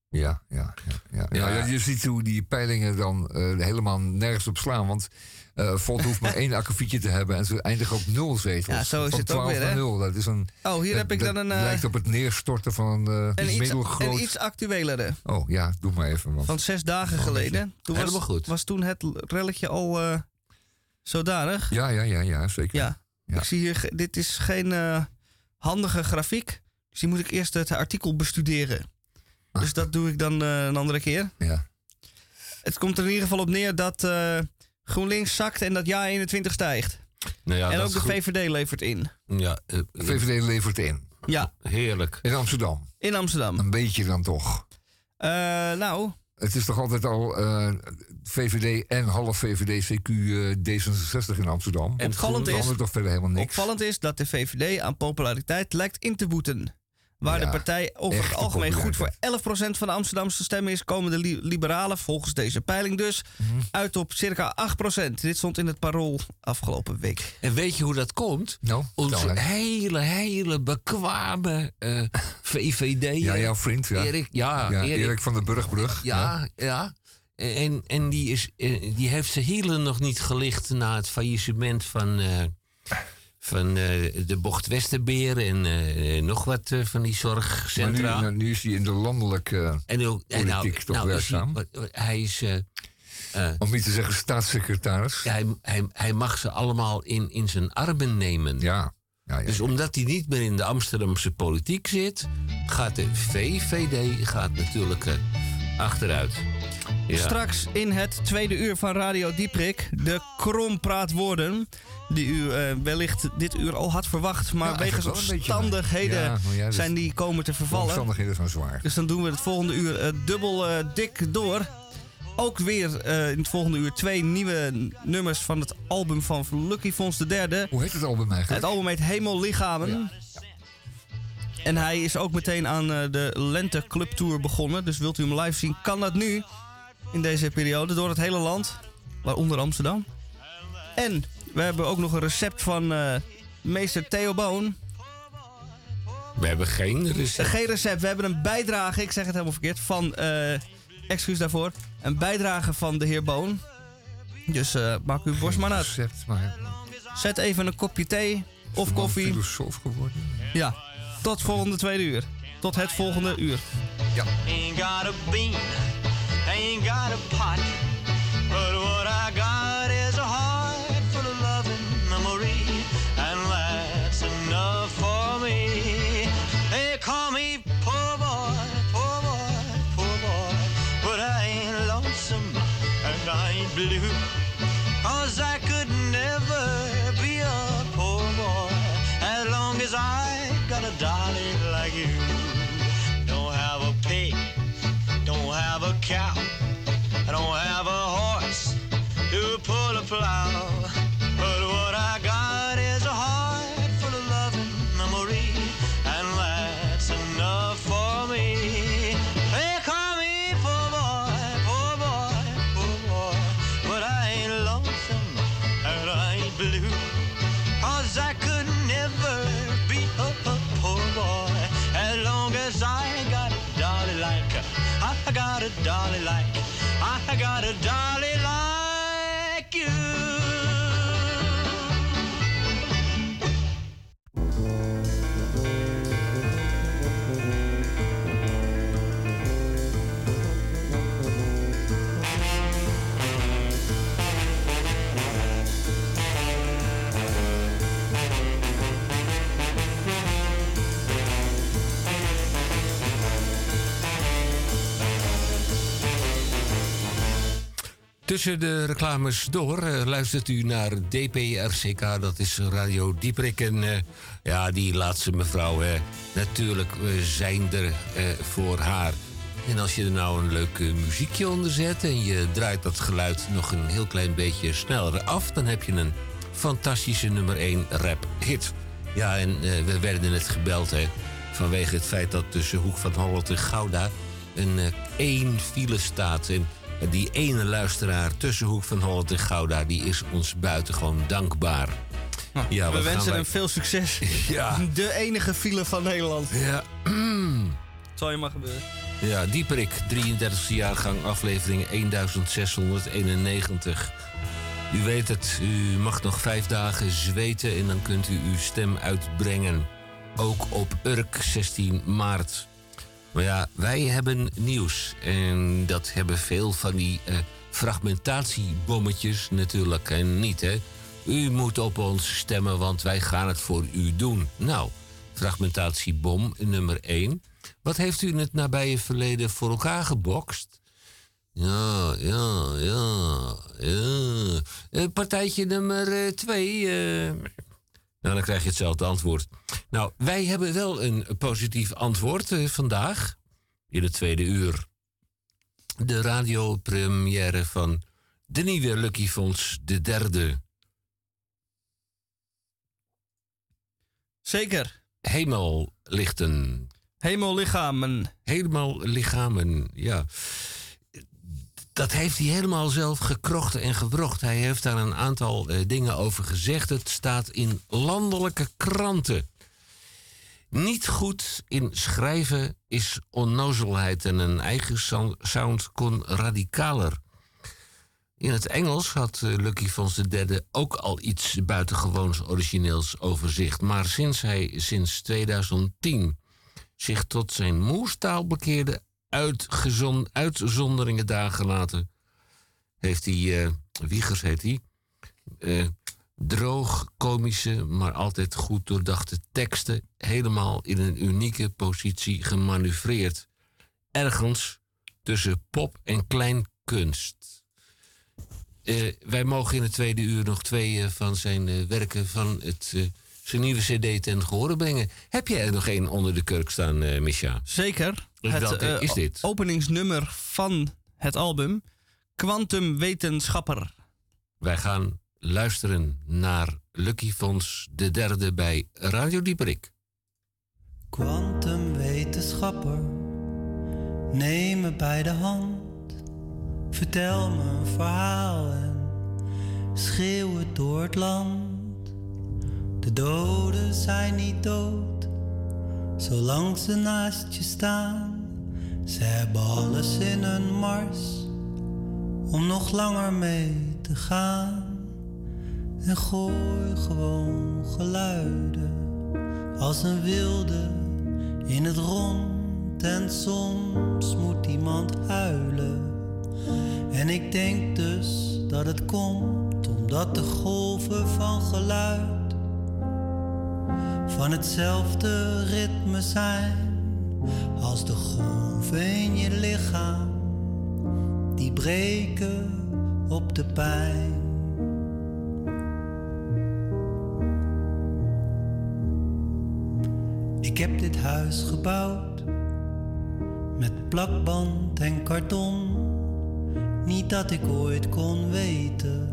ja, ja, ja, ja. Ja. ja, Je ziet hoe die peilingen dan eh, helemaal nergens op slaan. Want eh Volt hoeft maar één akkefietje te hebben en ze eindigen op nul zetels. Ja, zo is Van het ook 12 weer, naar hè? 0. Dat is een. Oh, hier dat- heb ik dan een, eh, lijkt op het neerstorten van een, een, uh, iets, middelgroot. een iets actuelere. Oh ja, doe maar even. Want... Van zes dagen geleden. Toen was, Helemaal goed. was toen het relletje al eh, zodanig. Ja, ja, ja, ja, zeker. Ja. Ja. Ik zie hier, dit is geen eh, handige grafiek. Dus die moet ik eerst het artikel bestuderen. Dus dat doe ik dan eh, een andere keer. Ja. Het komt er in ieder geval op neer dat eh, GroenLinks zakt en dat ja 21 stijgt. Nou ja, en ook de. VVD levert in. Ja, eh, De VVD levert in. Ja, heerlijk. In Amsterdam. in Amsterdam. Een beetje dan toch. Eh, nou, Het is toch altijd al eh, VVD en half VVD, CQ, eh, D66 in Amsterdam. En opvallend is, toch verder helemaal niks. opvallend is dat de VVD aan populariteit lijkt in te boeten. Waar Ja, de partij over het algemeen goed voor populariteit. 11% van de Amsterdamse stemmen is, komen de li- liberalen volgens deze peiling dus Mhm. uit op circa 8%. Dit stond in het parool afgelopen week. En weet je hoe dat komt? Nou, Onze hele, hele bekwame eh, VVD. Ja, jouw vriend. Ja. Erik, ja, Ja, Erik, Erik van den Burgbrug. Ja, ja. En, en die, is, eh, die heeft zijn hielen nog niet gelicht na het faillissement van, eh, van eh, de Bocht Westerbeer en eh, nog wat eh, van die Maar nu, zorgcentra. nou, nu is hij in de landelijke, en ook, nou, politiek toch nou is werkzaam? hij, is. om niet te zeggen staatssecretaris. hij, hij, hij mag ze allemaal in, in zijn armen nemen. Ja. Ja, ja. Dus omdat hij niet meer in de Amsterdamse politiek zit, gaat de VVD gaat natuurlijk achteruit. Ja. Straks in het tweede uur van Radio Dieprik de krompraatwoorden. Die u eh, wellicht dit uur al had verwacht. Maar Ja, wegens omstandigheden ja, maar ja, dus zijn die komen te vervallen. omstandigheden zijn zwaar. Dus dan doen we het volgende uur eh, dubbel eh, dik door. Ook weer in het volgende uur twee nieuwe nummers van het album van Lucky Fons de derde. Hoe heet het album eigenlijk? Het album heet Hemellichamen. En hij is ook meteen aan de Lente Club Tour begonnen. Dus wilt u hem live zien, kan dat nu. In deze periode door het hele land. Waaronder Amsterdam. En we hebben ook nog een recept van eh, meester Theo Boon. We hebben geen recept. Geen recept. We hebben een bijdrage, ik zeg het helemaal verkeerd, van... eh excuus daarvoor. Een bijdrage van de heer Boon. Dus eh, maak uw borst maar uit. Recept, maar Zet even een kopje thee of koffie. filosoof geworden. Ja, tot volgende tweede uur. Tot het volgende uur. Ain't bean, ain't got a pot. But what I got is a heart full of loving memory. And that's enough for me. They call me poor boy, poor boy, poor boy. But I ain't lonesome and I ain't blue. I got a dolly Tussen de reclames door eh, luistert u naar DPRCK, dat is Radio Dieprik. En eh, ja, die laatste mevrouw, natuurlijk zijn er eh, voor haar. En als je er nou een leuk muziekje onder zet en je draait dat geluid nog een heel klein beetje sneller af, dan heb je een fantastische nummer 1 rap hit. Ja, en we werden net gebeld hè, vanwege het feit dat tussen Hoek van Holland en Gouda een één file staat. En die ene luisteraar tussen Hoek van Holland en Gouda, die is ons buitengewoon dankbaar. Ja, We wensen wij- hem veel succes. Ja, De enige file van Nederland. ja. Zal je maar gebeuren. Ja, Dieperik, 33e jaargang, aflevering 1691. U weet het, u mag nog vijf dagen zweten en dan kunt u uw stem uitbrengen. Ook op Urk, 16 maart. Maar ja, wij hebben nieuws. En dat hebben veel van die eh, fragmentatiebommetjes natuurlijk en niet, hè. U moet op ons stemmen, want wij gaan het voor u doen. Nou, fragmentatiebom nummer 1. Wat heeft u in het nabije verleden voor elkaar gebokst? Ja, ja, ja, ja. Eh, partijtje nummer 2. Nou, dan krijg je hetzelfde antwoord. Nou, wij hebben wel een positief antwoord eh, vandaag. In het tweede uur. De radiopremière van de nieuwe Lucky Fonds, de derde. Zeker. Hemellichten. Hemellichamen. Helemaal lichamen, ja. Dat heeft hij helemaal zelf gekrocht en gewrocht. Hij heeft daar een aantal eh, dingen over gezegd. Het staat in landelijke kranten. Niet goed in schrijven is onnozelheid en een eigen sound- kon radicaler. In het Engels had eh, Lucky Fons III ook al iets buitengewoons origineels over zich. Maar sinds hij sinds 2010 zich tot zijn moerstaal bekeerde, uitgezon, uitzonderingen dagen later, heeft hij, eh, Wiegers heet hij, eh, droog, komische, maar altijd goed doordachte teksten helemaal in een unieke positie gemanoeuvreerd. Ergens tussen pop en kleinkunst. Eh, wij mogen in het tweede uur nog twee van zijn werken van het, zijn nieuwe CD ten gehore brengen. Heb jij er nog één onder de kurk staan, eh Misha? Zeker. Welke eh, is dit? openingsnummer van het album. Quantum Wetenschapper. Wij gaan luisteren naar Lucky Fons de derde bij Radio Dieperik. Quantumwetenschapper, neem me bij de hand. Vertel me een verhaal en schreeuw het door het land. De doden zijn niet dood, zolang ze naast je staan. Ze hebben alles in hun mars om nog langer mee te gaan. En gooi gewoon geluiden als een wilde in het rond. En soms moet iemand huilen. En ik denk dus dat het komt omdat de golven van geluid van hetzelfde ritme zijn als de golven in je lichaam die breken op de pijn. Ik heb dit huis gebouwd met plakband en karton. Niet dat ik ooit kon weten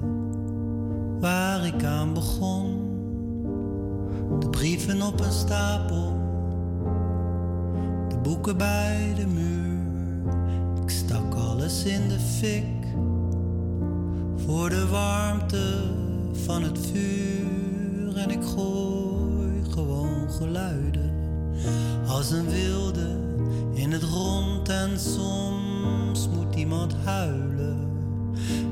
waar ik aan begon. De brieven op een stapel, de boeken bij de muur. Ik stak alles in de fik. Voor de warmte van het vuur. En ik gooi gewoon geluiden. Als een wilde in het rond. En soms moet iemand huilen.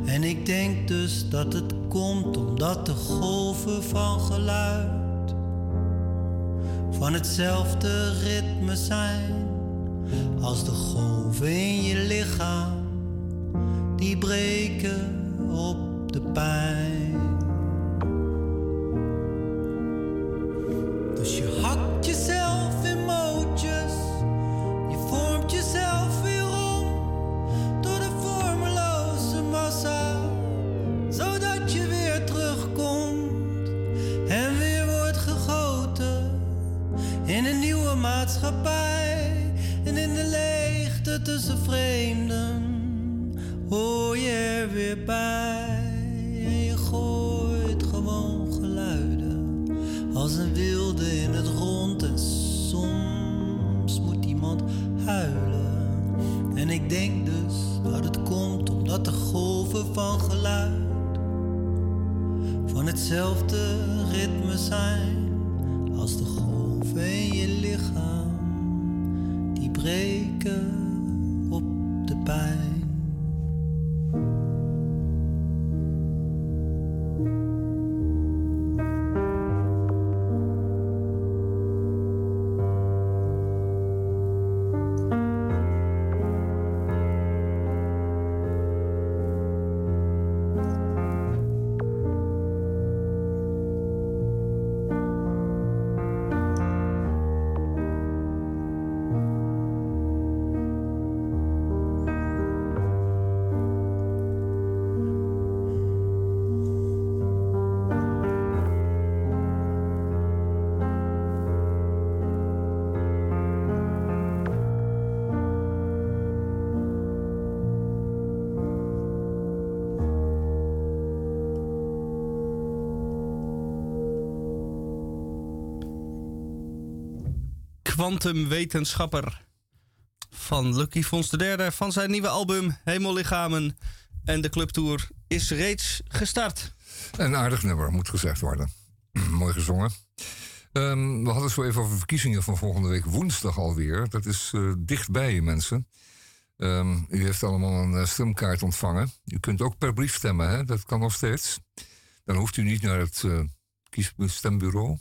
En ik denk dus dat het komt omdat de golven van geluid van hetzelfde ritme zijn als de golven in je lichaam die breken op de pijn. Hetzelfde ritme zijn als de golven in je lichaam die breken op de pijn. Kwantumwetenschapper van Lucky Fons III van zijn nieuwe album Hemellichamen. En de clubtour is reeds gestart. Een aardig nummer, moet gezegd worden. Mooi gezongen. Ehm, we hadden zo even over verkiezingen van volgende week woensdag alweer. Dat is eh, dichtbij, mensen. Ehm, u heeft allemaal een eh, stemkaart ontvangen. U kunt ook per brief stemmen, hè? dat kan nog steeds. Dan hoeft u niet naar het uh, kiesstembureau.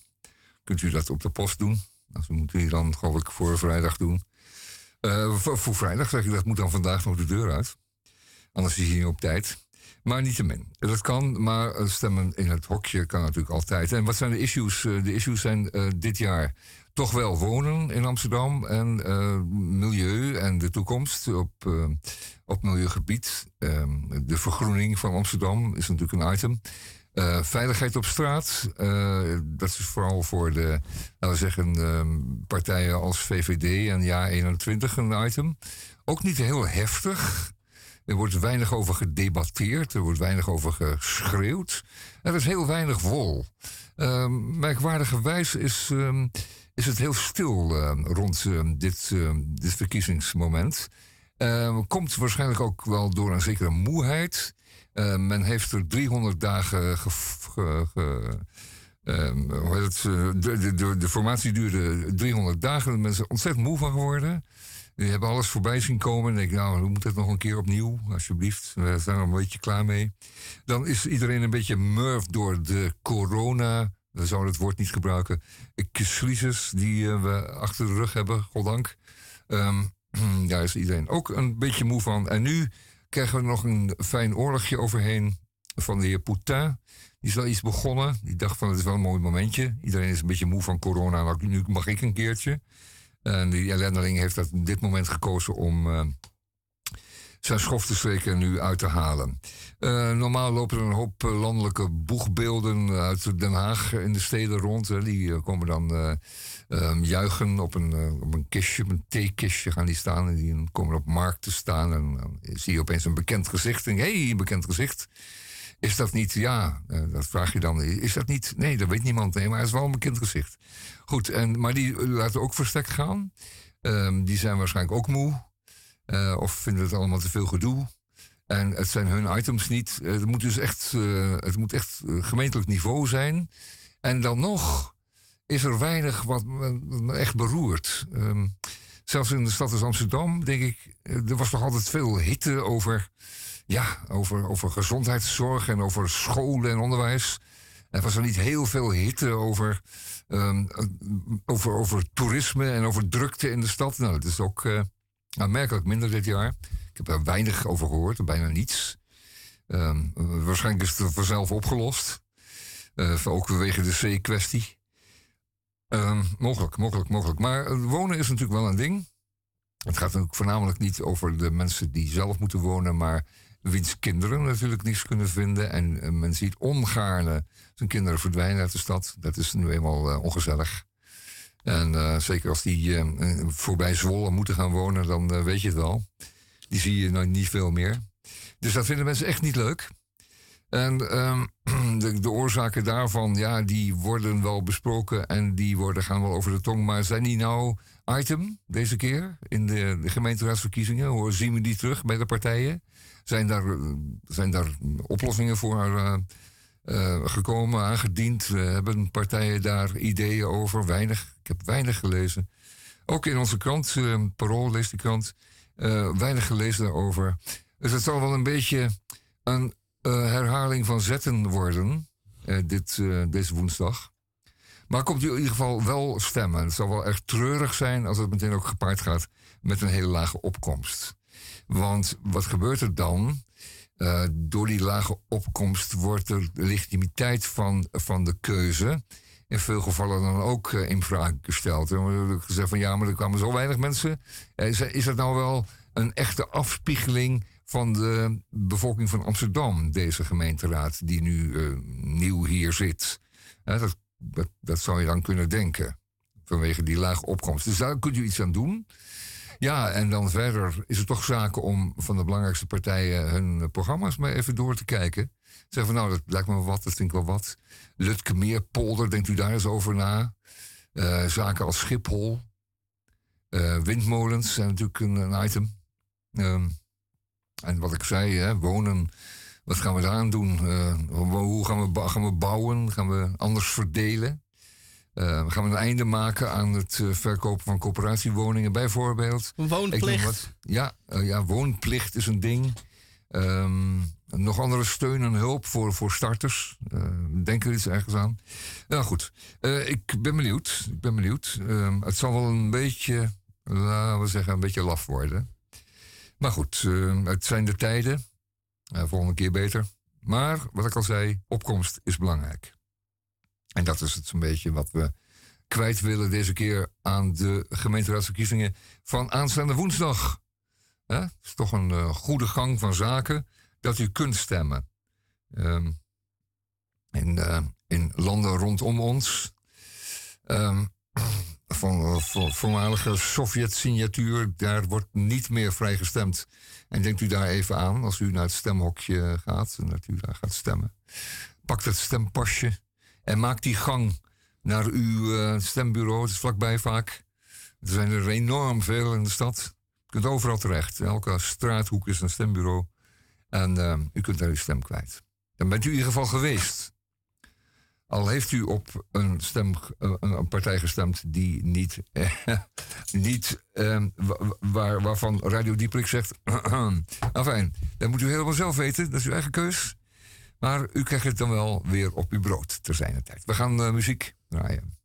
Kunt u dat op de post doen. Nou, dat moeten we dan, geloof ik, voor vrijdag doen. voor, voor, vrijdag zeg ik, dat moet dan vandaag nog de deur uit. Anders is hij niet op tijd. Maar niet te min. Dat kan, maar stemmen in het hokje kan natuurlijk altijd. En wat zijn de issues? De issues zijn uh, dit jaar toch wel wonen in Amsterdam en milieu en de toekomst op, uh, op milieugebied. de vergroening van Amsterdam is natuurlijk een item. Uh, veiligheid op straat, uh, dat is vooral voor de, laten zeggen, um, partijen als VVD en Ja21 een item. Ook niet heel heftig. Er wordt weinig over gedebatteerd, er wordt weinig over geschreeuwd. Er is heel weinig wol. Um, merkwaardigerwijs is, um, is het heel stil rond dit, dit verkiezingsmoment. komt waarschijnlijk ook wel door een zekere moeheid. Uh, men heeft er 300 dagen ge, Ehm, eh, de, de, de, formatie duurde 300 dagen. De mensen ontzettend moe van geworden. Die hebben alles voorbij zien komen. En denk nou, hoe moet het nog een keer opnieuw? Alsjeblieft, we zijn er een beetje klaar mee. Dan is iedereen een beetje murfd door de corona. We zouden het woord niet gebruiken. Crisis die eh, we achter de rug hebben, goddank. Ehm, daar is iedereen ook een beetje moe van. En nu krijgen we nog een fijn oorlogje overheen van de heer Poutin. Die is wel iets begonnen. Die dacht van, het is wel een mooi momentje. Iedereen is een beetje moe van corona. Nou, nu mag ik een keertje. En die ellendeling heeft dat dit moment gekozen om eh, zijn schof te steken en nu uit te halen. Eh, normaal lopen er een hoop eh, landelijke boegbeelden uit Den Haag in de steden rond. Hè. Die komen dan um, juichen op een, op een kistje, op een theekistje gaan die staan. En die komen op markt te staan. En dan zie je opeens een bekend gezicht. En hé, hey, bekend gezicht. Is dat niet, ja, dat vraag je dan. Is dat niet? Nee, dat weet niemand. Nee, maar het is wel een bekend gezicht. Goed, en, maar die laten ook verstek gaan. Um, die zijn waarschijnlijk ook moe. Of vinden het allemaal te veel gedoe. En het zijn hun items niet. Het moet dus echt, het moet echt gemeentelijk niveau zijn. En dan nog is er weinig wat me echt beroert. Um, zelfs in de stad als Amsterdam, denk ik, er was toch altijd veel hitte over, ja, over, over gezondheidszorg en over scholen en onderwijs. Er was er niet heel veel hitte over Um, over, over toerisme en over drukte in de stad. Nou, dat is ook uh, aanmerkelijk minder dit jaar. Ik heb er weinig over gehoord, bijna niets. Um, waarschijnlijk is het vanzelf opgelost. Uh, ook vanwege de C-kwestie. Um, mogelijk, mogelijk, mogelijk. Maar wonen is natuurlijk wel een ding. Het gaat natuurlijk voornamelijk niet over de mensen die zelf moeten wonen, maar wiens kinderen natuurlijk niets kunnen vinden. En uh, men ziet ongaarne zijn kinderen verdwijnen uit de stad. Dat is nu eenmaal uh, ongezellig. En zeker als die voorbij Zwolle moeten gaan wonen, dan weet je het wel. Die zie je nou niet veel meer. Dus dat vinden mensen echt niet leuk. En ehm, de, de, oorzaken daarvan, ja, die worden wel besproken en die worden, gaan wel over de tong. Maar zijn die nou item deze keer in de, gemeenteraadsverkiezingen? Hoe zien we die terug bij de partijen? Zijn daar, zijn daar oplossingen voor uh, uh, gekomen, aangediend? Hebben partijen daar ideeën over? Weinig. Ik heb weinig gelezen. Ook in onze krant, Parool leest die krant, weinig gelezen daarover. Dus het zal wel een beetje een herhaling van zetten worden, dit, deze woensdag. Maar komt u in ieder geval wel stemmen. Het zal wel echt treurig zijn als het meteen ook gepaard gaat met een hele lage opkomst. Want wat gebeurt er dan? Door die lage opkomst wordt de legitimiteit van, van de keuze in veel gevallen dan ook in vraag gesteld. Er wordt gezegd van ja, maar er kwamen zo weinig mensen. Is, is dat nou wel een echte afspiegeling van de bevolking van Amsterdam, deze gemeenteraad die nu uh, nieuw hier zit? dat, dat, zou je dan kunnen denken, vanwege die lage opkomst. Dus daar kunt u iets aan doen. Ja, en dan verder is het toch zaken om van de belangrijkste partijen hun programma's maar even door te kijken. Zeggen van nou, dat lijkt me wat, dat vind ik wel wat. Lutke Meerpolder, denkt u daar eens over na. Uh, zaken als Schiphol. Uh, windmolens zijn natuurlijk een, item. Um, en wat ik zei, hè, wonen, wat gaan we daaraan doen? Uh, hoe gaan we, gaan we bouwen? Gaan we anders verdelen? Uh, gaan we een einde maken aan het uh, verkopen van coöperatiewoningen, bijvoorbeeld. Woonplicht. Ja, ja, woonplicht is een ding. Um, nog andere steun en hulp voor, voor starters. denk er iets ergens aan. Nou goed, ik ben benieuwd. Ik ben benieuwd. Ehm, het zal wel een beetje, laten we zeggen, een beetje laf worden. Maar goed, ehm, het zijn de tijden. volgende keer beter. Maar, wat ik al zei, opkomst is belangrijk. En dat is het zo'n beetje wat we kwijt willen deze keer aan de gemeenteraadsverkiezingen van aanstaande woensdag. Het is toch een goede gang van zaken dat u kunt stemmen. Um, in, in landen rondom ons. Um, van, van voormalige Sovjet-signatuur, daar wordt niet meer vrij gestemd. En denkt u daar even aan als u naar het stemhokje gaat en dat u daar gaat stemmen. Pak dat stempasje en maak die gang naar uw uh, stembureau. Het is vlakbij vaak. Er zijn er enorm veel in de stad. U kunt overal terecht. Elke straathoek is een stembureau. En uh, u kunt daar uw stem kwijt. Dan bent u in ieder geval geweest. Al heeft u op een, stem, een, een partij gestemd die niet, niet ehm, waar, waarvan Radio Dieprik zegt. Enfin, dat moet u helemaal zelf weten, dat is uw eigen keus. Maar u krijgt het dan wel weer op uw brood ter zijner tijd. We gaan uh, muziek draaien.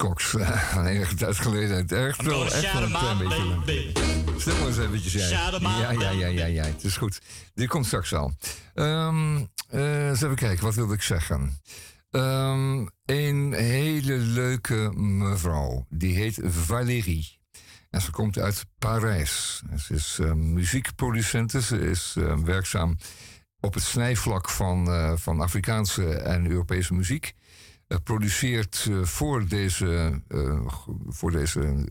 Een enige tijd geleden. Echt wel, echt wel een klein beetje. Stil maar eens eventjes, jij. Ja, ja, ja, ja, ja. Het is goed. Die komt straks al. Um, uh, eens even kijken, wat wilde ik zeggen? Um, een hele leuke mevrouw. Die heet Valérie. En ze komt uit Parijs. Ze is uh, muziekproducente. Ze is uh, werkzaam op het snijvlak van, uh, van Afrikaanse en Europese muziek. Eh, produceert eh, voor deze, uh, voor deze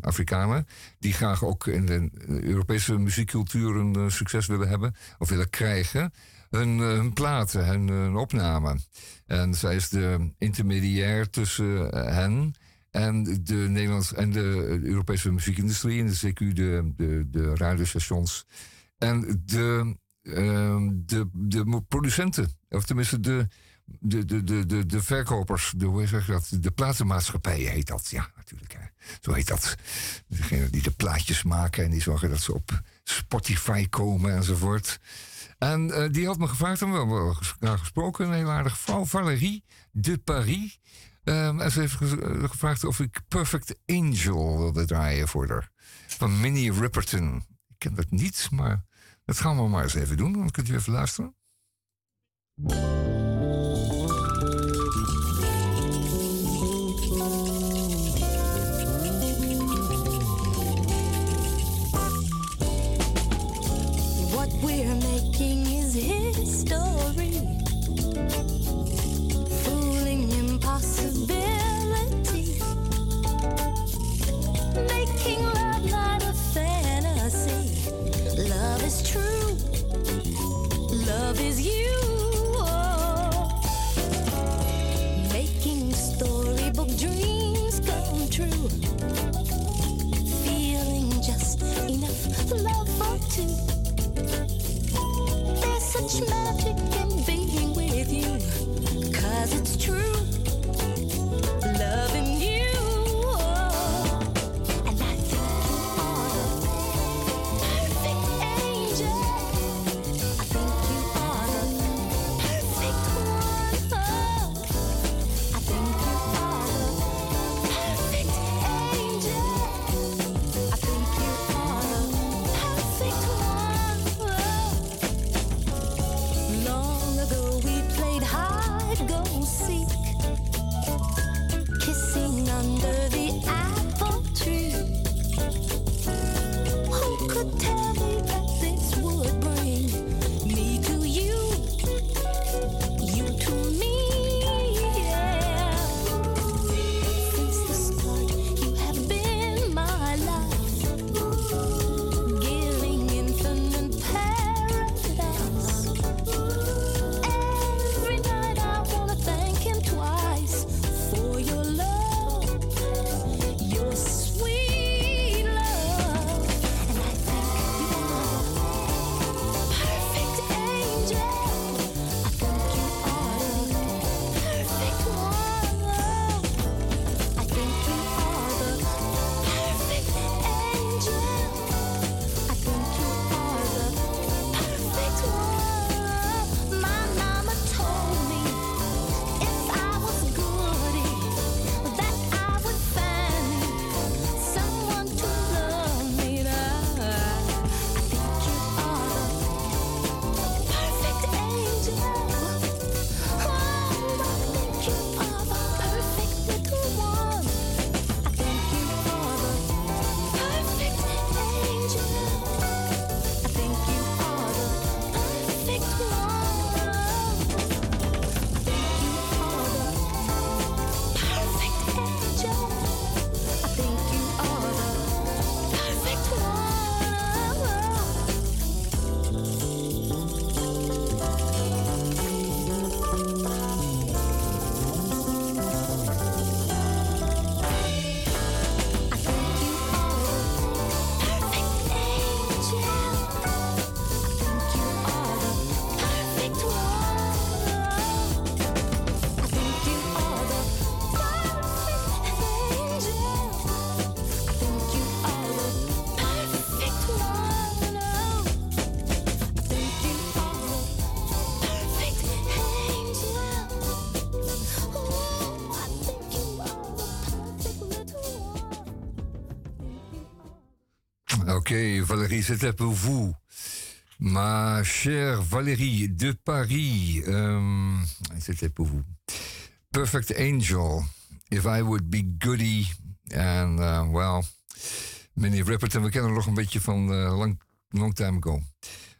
Afrikanen. Die graag ook in de Europese muziekcultuur een succes willen hebben. Of willen krijgen. Hun, hun platen, hun, hun opname. En zij is de intermediair tussen hen en de Nederlandse en de Europese muziekindustrie. En de CQ, de, de, de radiostations. En de, de, de producenten. Of tenminste de de, de, de, de, de verkopers, de, hoe zeg dat? De platenmaatschappijen heet dat. Ja, natuurlijk. Hè. Zo heet dat. Degene die de plaatjes maken en die zorgen dat ze op Spotify komen enzovoort. En uh, die had me gevraagd, en we hebben gesproken, een heel aardige vrouw, Valérie de Paris. Um, en ze heeft gevraagd of ik Perfect Angel wilde draaien voor haar. Van Minnie Ripperton. Ik ken dat niet, maar dat gaan we maar eens even doen. Dan kunt u even luisteren. we're making is history. Fooling impossibility. Making love not a fantasy. Love is true. Love is you. Making storybook dreams come true. Feeling just enough love for two such magic in being with you. Cause it's true. Ok, Valérie, c'était pour vous. Ma chère Valérie de Paris, um, c'était pour vous. Perfect Angel, If I Would Be Goody. En, uh, well, Minnie Ripperton, we kennen nog een beetje van uh, long, long time ago.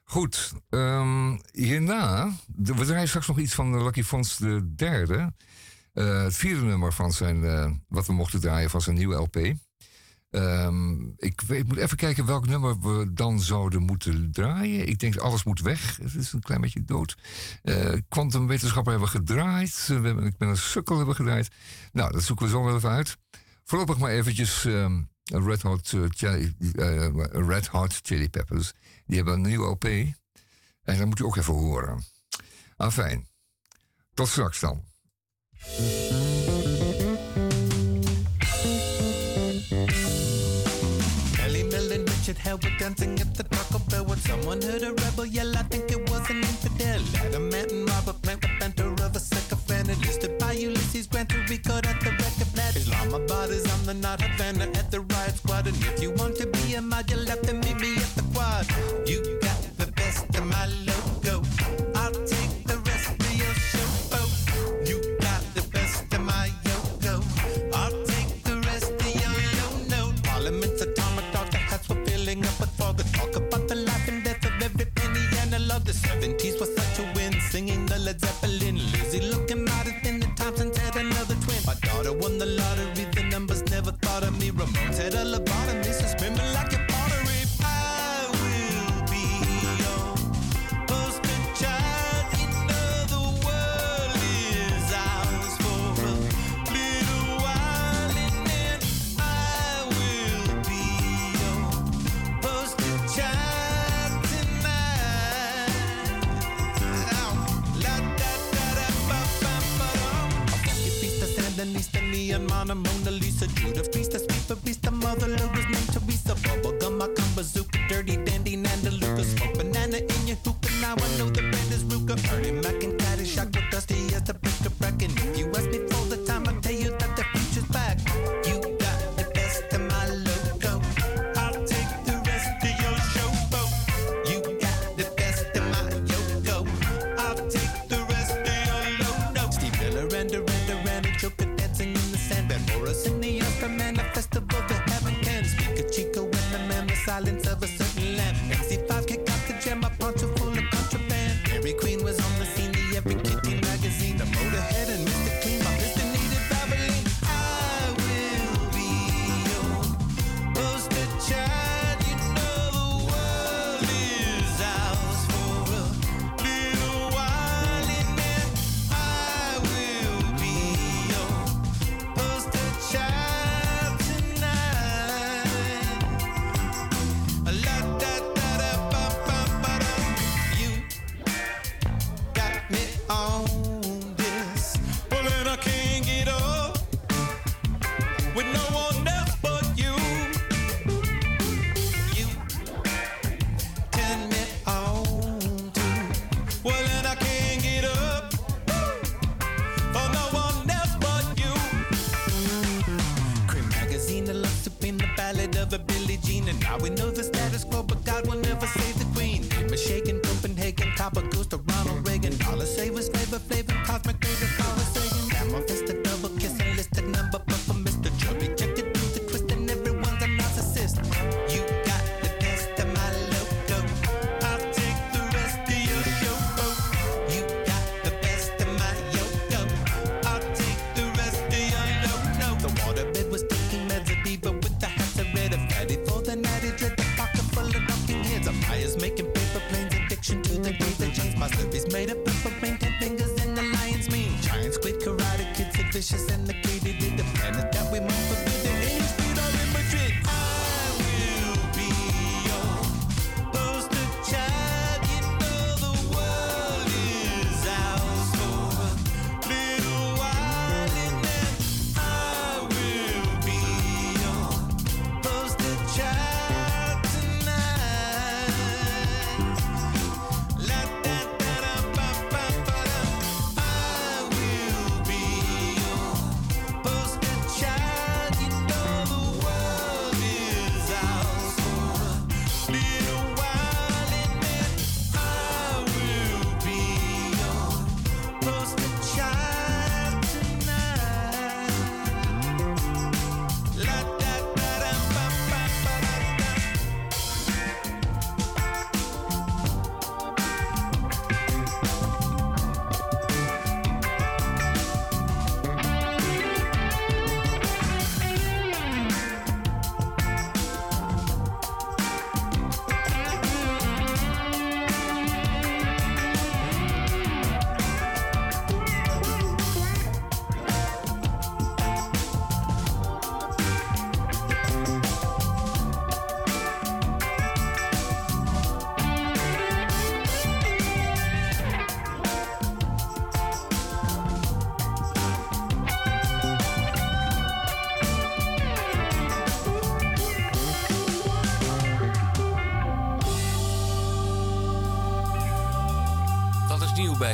Goed, um, hierna, we draaien straks nog iets van Lucky Fons de derde. Uh, het vierde nummer van zijn, uh, wat we mochten draaien van zijn nieuwe LP. Um, ik, weet, moet even kijken welk nummer we dan zouden moeten draaien. Ik denk alles moet weg. Het is een klein beetje dood. Quantumwetenschapper uh, hebben gedraaid. We hebben, ik ben een sukkel hebben gedraaid. Nou, dat zoeken we zo wel even uit. Voorlopig maar eventjes um, Red, Hot, uh, Chili, uh, Red Hot Chili Peppers. Die hebben een nieuwe LP. En dat moet u ook even horen. Afijn. Tot straks dan. Richard Hell were dancing at the Taco Bell when someone heard a rebel yell. I think it was an infidel. Adamant and Robert Plant, the banter of a sycophant. Enlisted by Ulysses Grant to record at the record plant. Islamabad is on the not Havana at the riot squad. And if you want to be a mod, you'll have to meet me at the quad. You got the best of my logo. I'll take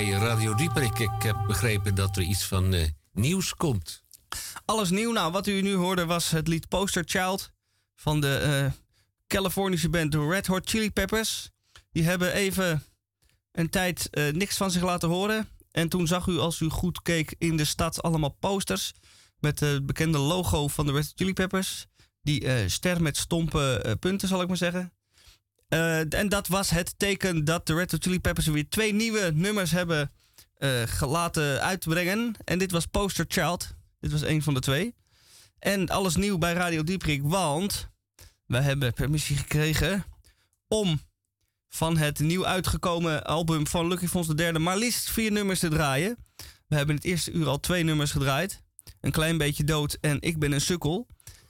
bij Radio Dieperik. Ik heb begrepen dat er iets van eh, nieuws komt. Alles nieuw. Nou, wat u nu hoorde was het lied Poster Child van de uh, Californische band Red Hot Chili Peppers. Die hebben even een tijd eh, niks van zich laten horen. En toen zag u, als u goed keek, in de stad allemaal posters met het bekende logo van de Red Hot Chili Peppers. Die ster met stompe punten, zal ik maar zeggen. Eh, en dat was het teken dat de Red Hot Chili Peppers weer twee nieuwe nummers hebben uh, gelaten uitbrengen. En dit was Poster Child. Dit was een van de twee. En alles nieuw bij Radio Dieprik, want wij hebben permissie gekregen om van het nieuw uitgekomen album van Lucky Fons de Derde maar liefst vier nummers te draaien. We hebben in het eerste uur al twee nummers gedraaid. Een klein beetje dood en ik ben een sukkel.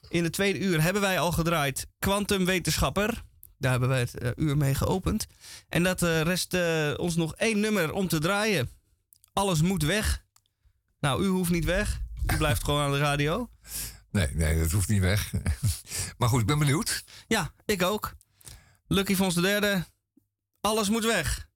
In het tweede uur hebben wij al gedraaid Quantum Wetenschapper. Daar hebben wij het eh, uur mee geopend. En dat eh, rest eh, ons nog één nummer om te draaien. Alles moet weg. Nou, u hoeft niet weg. U blijft gewoon aan de radio. Nee, nee, dat hoeft niet weg. maar goed, ik ben benieuwd. Ja, ik ook. Lucky Vons de derde. Alles moet weg.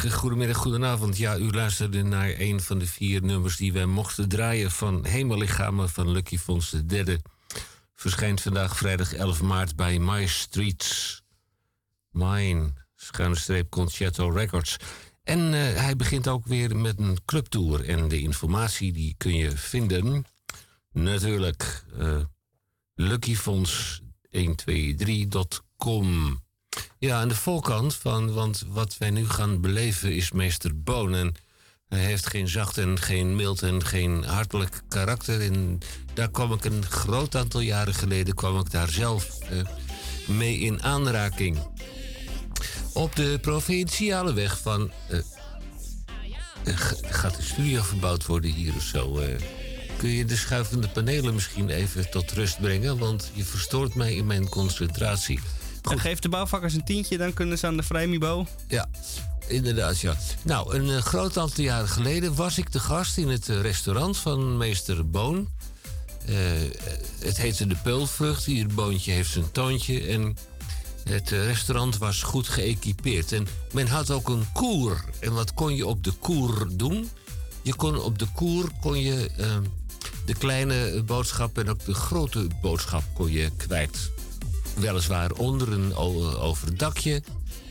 Goedemorgen, goedemiddag, goedenavond. Ja, u luisterde naar een van de vier nummers die wij mochten draaien van Hemellichamen van Lucky de derde. Verschijnt vandaag vrijdag 11 maart bij My Streets. Mine, schuine streep Concerto Records. En eh, hij begint ook weer met een clubtour. En de informatie die kun je vinden natuurlijk eh luckyfonds123.com. Ja, aan de voorkant van, want wat wij nu gaan beleven is meester Boon. En hij heeft geen zacht en geen mild en geen hartelijk karakter. En daar kwam ik een groot aantal jaren geleden, kwam ik daar zelf eh, mee in aanraking. Op de provinciale weg van... eh, eh, gaat de studio verbouwd worden hier of zo? kun je de schuivende panelen misschien even tot rust brengen? Want je verstoort mij in mijn concentratie. En geef de bouwvakkers een tientje, dan kunnen ze aan de Vrijmibo. Ja, inderdaad, ja. Nou, een eh, groot aantal jaren geleden was ik de gast in het eh, restaurant van meester Boon. Eh, het heette De Peulvrucht. Ieder boontje heeft zijn toontje. En het restaurant was goed geëquipeerd. En men had ook een koer. En wat kon je op de koer doen? Je kon op de koer kon je, eh, de kleine boodschap en ook de grote boodschap kon je kwijt weliswaar onder een overdakje.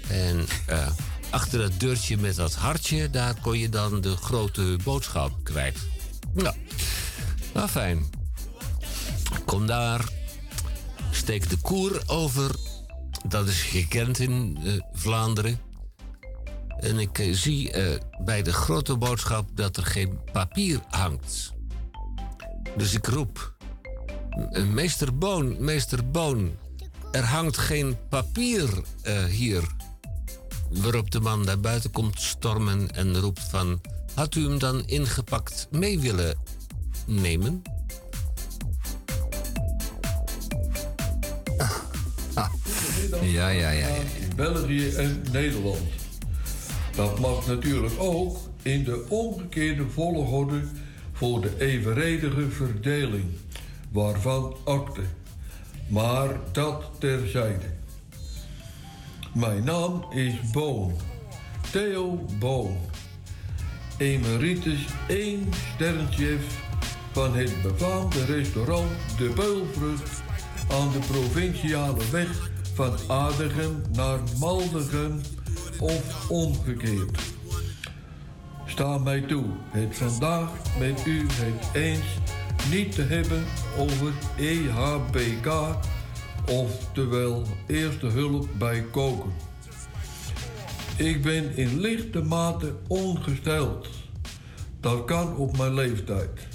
En eh, achter dat deurtje met dat hartje, daar kon je dan de grote boodschap kwijt. Nou, nou fijn. Kom daar, steek de koer over. Dat is gekend in eh, Vlaanderen. En ik eh, zie bij de grote boodschap dat er geen papier hangt. Dus ik roep. "Eh, Meester Boon, meester Boon, er hangt geen papier eh, hier. Waarop de man naar buiten komt stormen en roept van... Had u hem dan ingepakt mee willen nemen? Ja, ja, ja. ja. in België en Nederland. Dat mag natuurlijk ook in de omgekeerde volgorde voor de evenredige verdeling, waarvan akte. Maar dat terzijde. Mijn naam is Boon, Theo Boon, emeritus 1 sterrenchef van het befaamde restaurant De Beulvrucht aan de provinciale weg van Adegem naar Maldegem of omgekeerd. Sta mij toe het vandaag met u het eens niet te hebben over EHBK, oftewel Eerste Hulp bij Koken. Ik ben in lichte mate ongesteld. Dat kan op mijn leeftijd.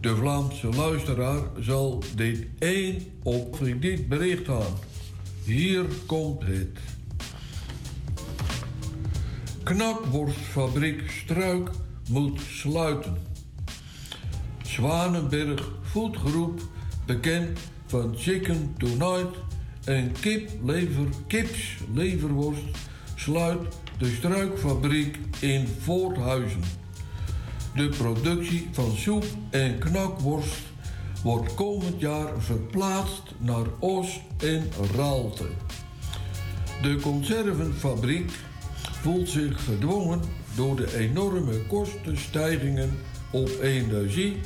De Vlaamse luisteraar zal dit één op dit bericht aan. Hier komt het. Knakworstfabriek Struik moet sluiten. Zwanenberg Foodgroep, bekend van Chicken Tonight en kiplever, kipsleverworst, sluit de struikfabriek in Voorthuizen. De productie van soep en knakworst wordt komend jaar verplaatst naar Os en Raalte. De conservenfabriek voelt zich gedwongen door de enorme kostenstijgingen op energie,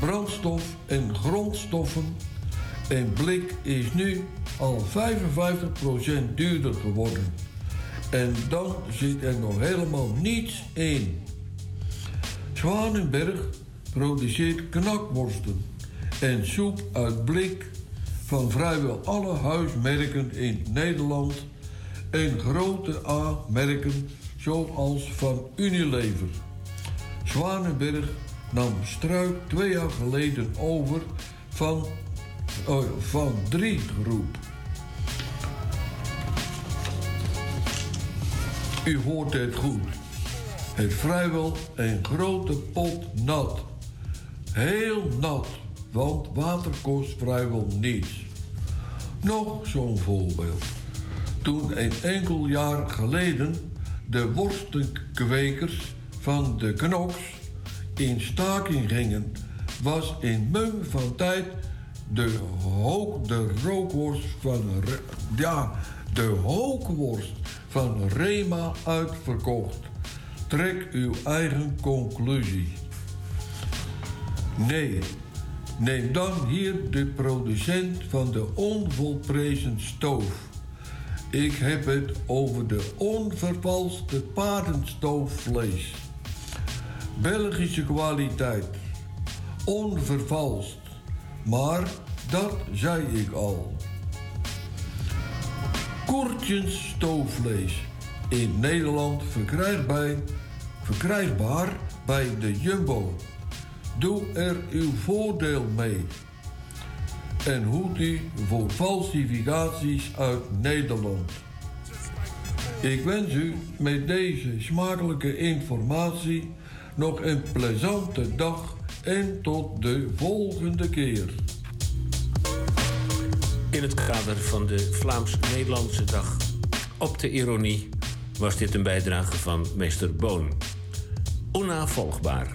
brandstof en grondstoffen en blik is nu al 55% duurder geworden. En dan zit er nog helemaal niets in. Zwanenberg produceert knakworsten en soep uit blik van vrijwel alle huismerken in Nederland en grote A-merken zoals van Unilever. Zwanenberg nam Struik twee jaar geleden over van, oh, van drie groep. U hoort het goed. Het vrijwel een grote pot nat. Heel nat, want water kost vrijwel niets. Nog zo'n voorbeeld. Toen een enkel jaar geleden de worstenkwekers van de Knoks in staking gingen, was in mum van tijd de, hook, de rookworst van ja, de hookworst van Rema uitverkocht. Trek uw eigen conclusie. Nee, neem dan hier de producent van de onvolprezen stoof. Ik heb het over de onvervalste paardenstoofvlees. Belgische kwaliteit. Onvervalst. Maar dat zei ik al. Koertjens stoofvlees. In Nederland verkrijgbaar, verkrijgbaar bij de Jumbo. Doe er uw voordeel mee. En hoed u voor falsificaties uit Nederland. Ik wens u met deze smakelijke informatie nog een plezante dag en tot de volgende keer. In het kader van de Vlaams-Nederlandse Dag op de Ironie was dit een bijdrage van meester Boon. Onnavolgbaar.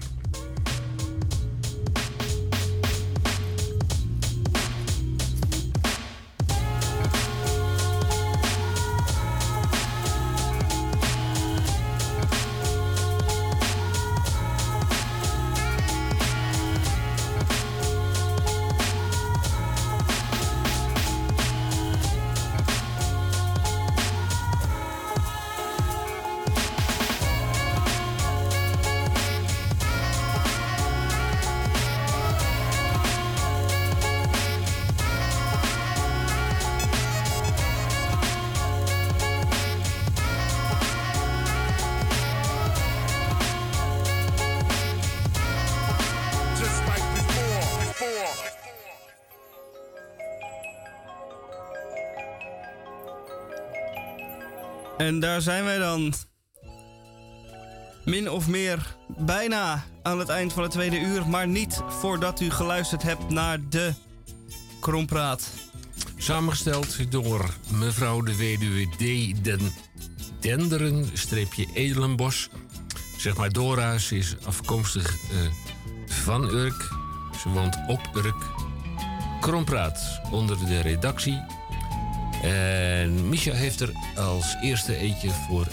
En daar zijn wij dan. Min of meer bijna aan het eind van het tweede uur, maar niet voordat u geluisterd hebt naar de Krompraat. Samengesteld door mevrouw de weduwe D. Den Denderen, streepje Edelenbos. Zeg maar Dora, ze is afkomstig eh, van Urk. Ze woont op Urk. Krompraat onder de redactie. En Misha heeft er als eerste eentje voor...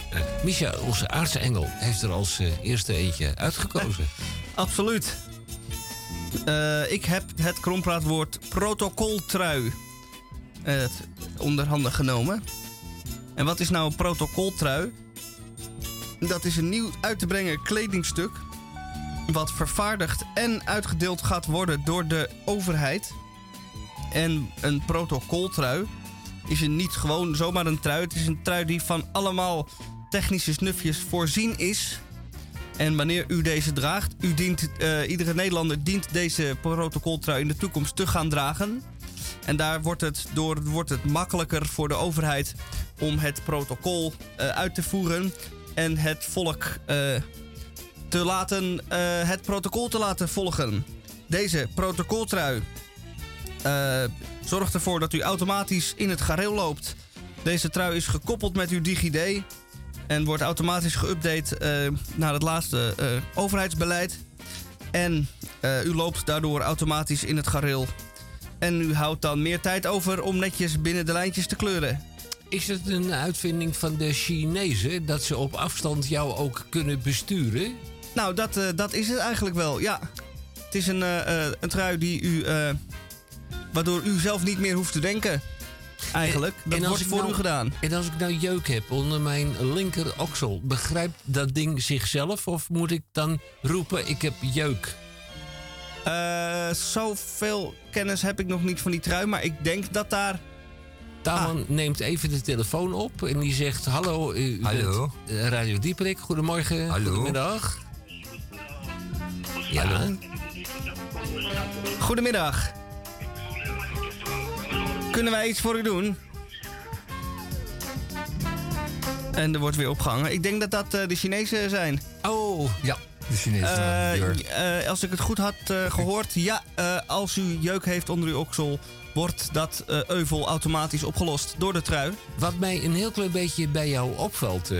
Misha, onze aardse engel, heeft er als eh, eerste eentje uitgekozen. Absoluut. Eh, ik heb het krompraatwoord protocoltrui eh, onder handen genomen. En wat is nou een protocoltrui? Dat is een nieuw uit te brengen kledingstuk. Wat vervaardigd en uitgedeeld gaat worden door de overheid. En een protocoltrui is niet gewoon zomaar een trui. Het is een trui die van allemaal technische snufjes voorzien is. En wanneer u deze draagt, u dient, eh, iedere Nederlander dient deze protocoltrui in de toekomst te gaan dragen. En daar wordt het, door, wordt het makkelijker voor de overheid om het protocol eh, uit te voeren. En het volk eh, te laten, het protocol te laten volgen. Deze protocoltrui eh, zorgt ervoor dat u automatisch in het gareel loopt. Deze trui is gekoppeld met uw DigiD en wordt automatisch geüpdate eh, naar het laatste eh, overheidsbeleid. En u loopt daardoor automatisch in het gareel. En u houdt dan meer tijd over om netjes binnen de lijntjes te kleuren. Is het een uitvinding van de Chinezen dat ze op afstand jou ook kunnen besturen? Nou, dat, dat is het eigenlijk wel, ja. Het is een, een trui die u... waardoor u zelf niet meer hoeft te denken. Eigenlijk. Dat als wordt voor nou- u gedaan. En als ik nou jeuk heb onder mijn linker oksel, begrijpt dat ding zichzelf of moet ik dan roepen ik heb jeuk? Eh, zoveel kennis heb ik nog niet van die trui, maar ik denk dat daar... Taman Ah. neemt even de telefoon op en die zegt: Hallo, u, u Hallo. bent, eh, Radio Dieperik. Goedemorgen. Hallo. Goedemiddag. Ja. Hallo. Goedemiddag. Kunnen wij iets voor u doen? En er wordt weer opgehangen. Ik denk dat dat eh, de Chinezen zijn. Oh, Ja, de Chinezen. Eh, als ik het goed had eh, gehoord, ja, als u jeuk heeft onder uw oksel, wordt dat euvel automatisch opgelost door de trui. wat mij een heel klein beetje bij jou opvalt,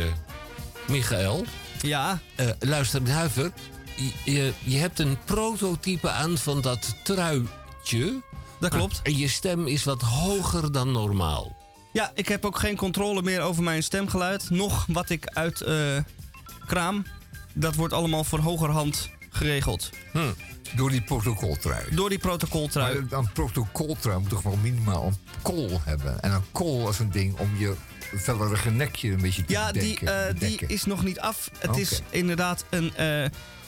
Michael. Ja, luister, Huiver. Je, je, je hebt een prototype aan van dat truitje. Dat klopt. En je stem is wat hoger dan normaal. Ja, ik heb ook geen controle meer over mijn stemgeluid. Nog wat ik uit eh, kraam. Dat wordt allemaal voor hogerhand geregeld. Door die protocoltrui. Door die protocoltrui. Maar een protocoltrui moet toch wel minimaal een kool hebben. En een kool is een ding om je vellerige nekje een beetje te Ja, die, bedenken, eh, die is nog niet af. Het is inderdaad een. eh,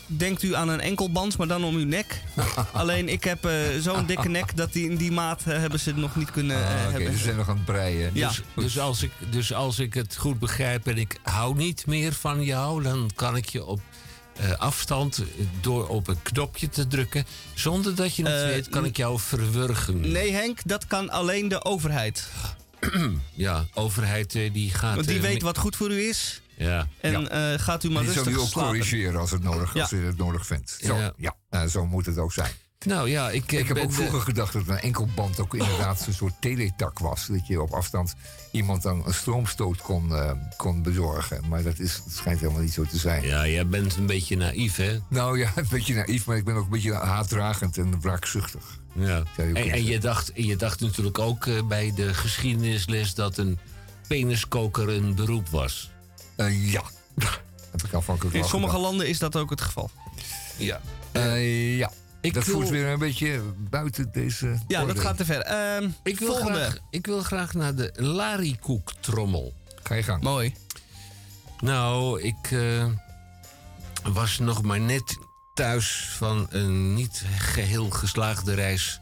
denkt u aan een enkelband, maar dan om uw nek. Alleen ik heb eh, zo'n dikke nek dat die in die maat eh, hebben ze het nog niet kunnen eh, Ah, Oké, hebben. dus ze zijn nog aan het breien. Ja. Dus- Dus als, ik, dus als ik het goed begrijp en ik hou niet meer van jou, dan kan ik je op eh, afstand eh, door op een knopje te drukken, zonder dat je het Eh, weet, kan ik jou verwurgen. Nee, Henk, dat kan alleen de overheid. Ja, overheid eh, die gaat. Want die eh, weet wat goed voor u is. Ja. En eh, gaat u maar Die zal rustig u ook slapen. corrigeren als, het nodig, Ja. als u het nodig vindt. Zo, Ja. ja. Zo moet het ook zijn. Nou ja, ik, Ik heb ook de- vroeger gedacht dat een enkelband ook inderdaad een soort teletak was. Dat je op afstand iemand dan een stroomstoot kon, eh, kon bezorgen. Maar dat, is, dat schijnt helemaal niet zo te zijn. Ja, jij bent een beetje naïef, hè? Nou ja, een beetje naïef, maar ik ben ook een beetje haatdragend en wraakzuchtig. Ja. En, je, dacht, je dacht natuurlijk ook eh, bij de geschiedenisles dat een peniskoker een beroep was. Eh, ja, heb ik aanvankelijk In sommige gedacht. landen is dat ook het geval. Ja. Eh, ja, Ik dat wil- voelt weer een beetje buiten deze Ja, dat gaat te ver. Ehm, Ik wil, volgende. graag, ik wil graag naar de larikoektrommel. Ga je gang. Mooi. Nou, ik eh, was nog maar net thuis van een niet geheel geslaagde reis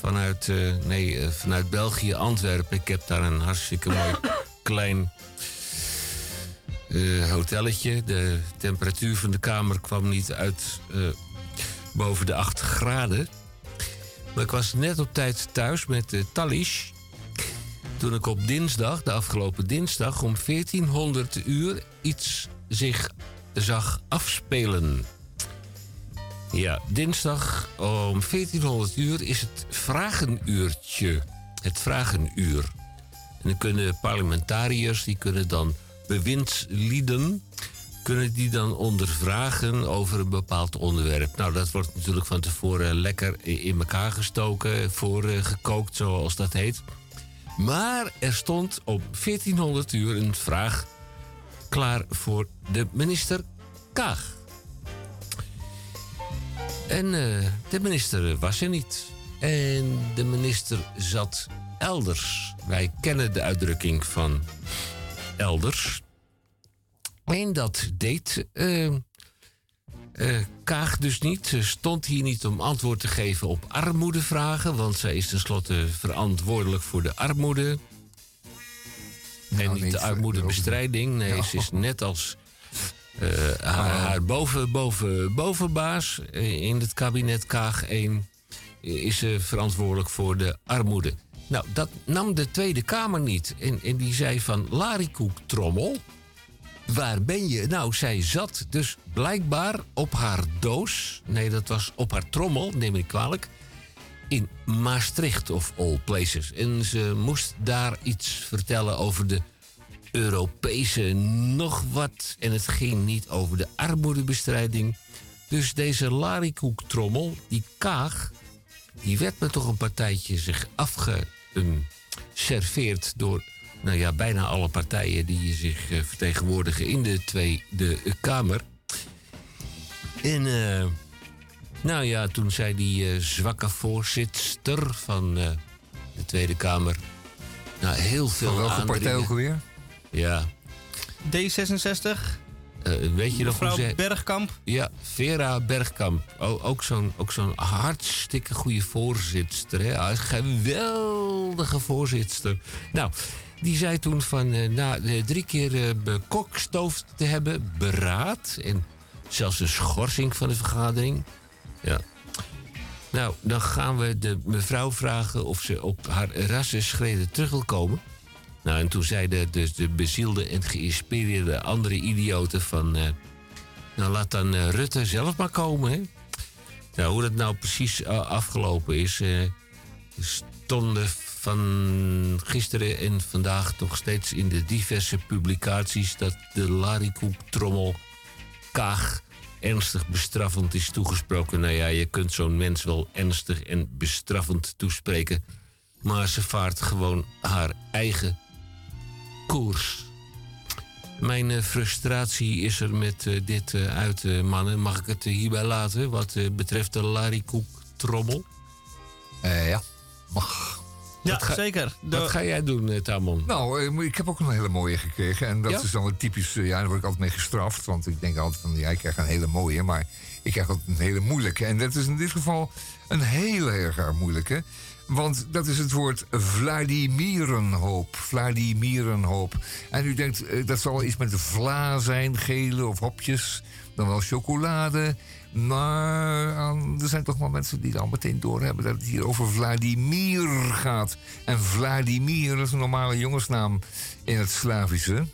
vanuit, eh, nee, eh, vanuit België, Antwerpen. Ik heb daar een hartstikke mooi klein eh, hotelletje. De temperatuur van de kamer kwam niet uit eh, boven de 8 graden. Maar ik was net op tijd thuis met uh, Talish. Toen ik op dinsdag, de afgelopen dinsdag, om 1400 uur iets zich zag afspelen. Ja, dinsdag om 1400 uur is het vragenuurtje. Het vragenuur. En dan kunnen parlementariërs, die kunnen dan bewindslieden, kunnen die dan ondervragen over een bepaald onderwerp. Nou, dat wordt natuurlijk van tevoren lekker in elkaar gestoken, voorgekookt, zoals dat heet. Maar er stond op 1400 uur een vraag klaar voor de minister Kaag. En eh, de minister was er niet. En de minister zat elders. Wij kennen de uitdrukking van elders. En dat deed eh, eh, Kaag dus niet. Ze stond hier niet om antwoord te geven op armoedevragen, want zij is tenslotte verantwoordelijk voor de armoede. en Nou, niet niet de armoedebestrijding. Nee, Ja. ze is net als eh, haar, haar boven, boven, bovenbaas in het kabinet Kaag 1 is ze verantwoordelijk voor de armoede. Nou, dat nam de Tweede Kamer niet. En, die zei van, Larikoek Trommel, waar ben je? Nou, zij zat dus blijkbaar op haar doos. Nee, dat was op haar trommel, neem ik kwalijk. In Maastricht of all places. En ze moest daar iets vertellen over de Europese nog wat. En het ging niet over de armoedebestrijding. Dus deze larikoek-trommel, die Kaag, die werd me toch een partijtje zich afgeserveerd door nou ja, bijna alle partijen die zich eh, vertegenwoordigen in de Tweede Kamer. En eh, nou ja, toen zei die eh, zwakke voorzitter van de Tweede Kamer. Nou, heel veel Van welke partij ook alweer? Ja, D66, eh, weet je nog hoe mevrouw ze... Bergkamp. Ja, Vera Bergkamp. O- ook zo'n hartstikke goede voorzitter. Hè? Een geweldige voorzitter. Nou, die zei toen van eh, na eh, drie keer eh, bekokstoofd te hebben, beraad en zelfs een schorsing van de vergadering. Ja. Nou, dan gaan we de mevrouw vragen of ze op haar rassenschreden terug wil komen. Nou, en toen zeiden dus de bezielde en geïnspireerde andere idioten van... eh, nou, laat dan eh, Rutte zelf maar komen, hè. Nou, hoe dat nou precies eh, afgelopen is... stonden van gisteren en vandaag nog steeds in de diverse publicaties... dat de larikoek-trommel Kaag ernstig bestraffend is toegesproken. Nou ja, je kunt zo'n mens wel ernstig en bestraffend toespreken... maar ze vaart gewoon haar eigen koers. Mijn eh, frustratie is er met eh, dit eh, uit, mannen. Mag ik het hierbij laten wat betreft de larikoek-trommel? Eh, ja, mag. Ja, ga- zeker. De- Wat ga jij doen, Tamon? Nou, ik heb ook een hele mooie gekregen. En dat Ja? is dan een typisch... ja, daar word ik altijd mee gestraft. Want ik denk altijd van, ja, ik krijg een hele mooie. Maar ik krijg altijd een hele moeilijke. En dat is in dit geval een heel erg erg moeilijke. Want dat is het woord Vladimirenhoop. Vladimirenhoop. En u denkt, eh, dat zal iets met vla zijn, gele of hopjes. Dan wel chocolade. Maar aan- er zijn toch wel mensen die dan meteen doorhebben dat het hier over Vladimir gaat. En Vladimir is een normale jongensnaam in het Slavische.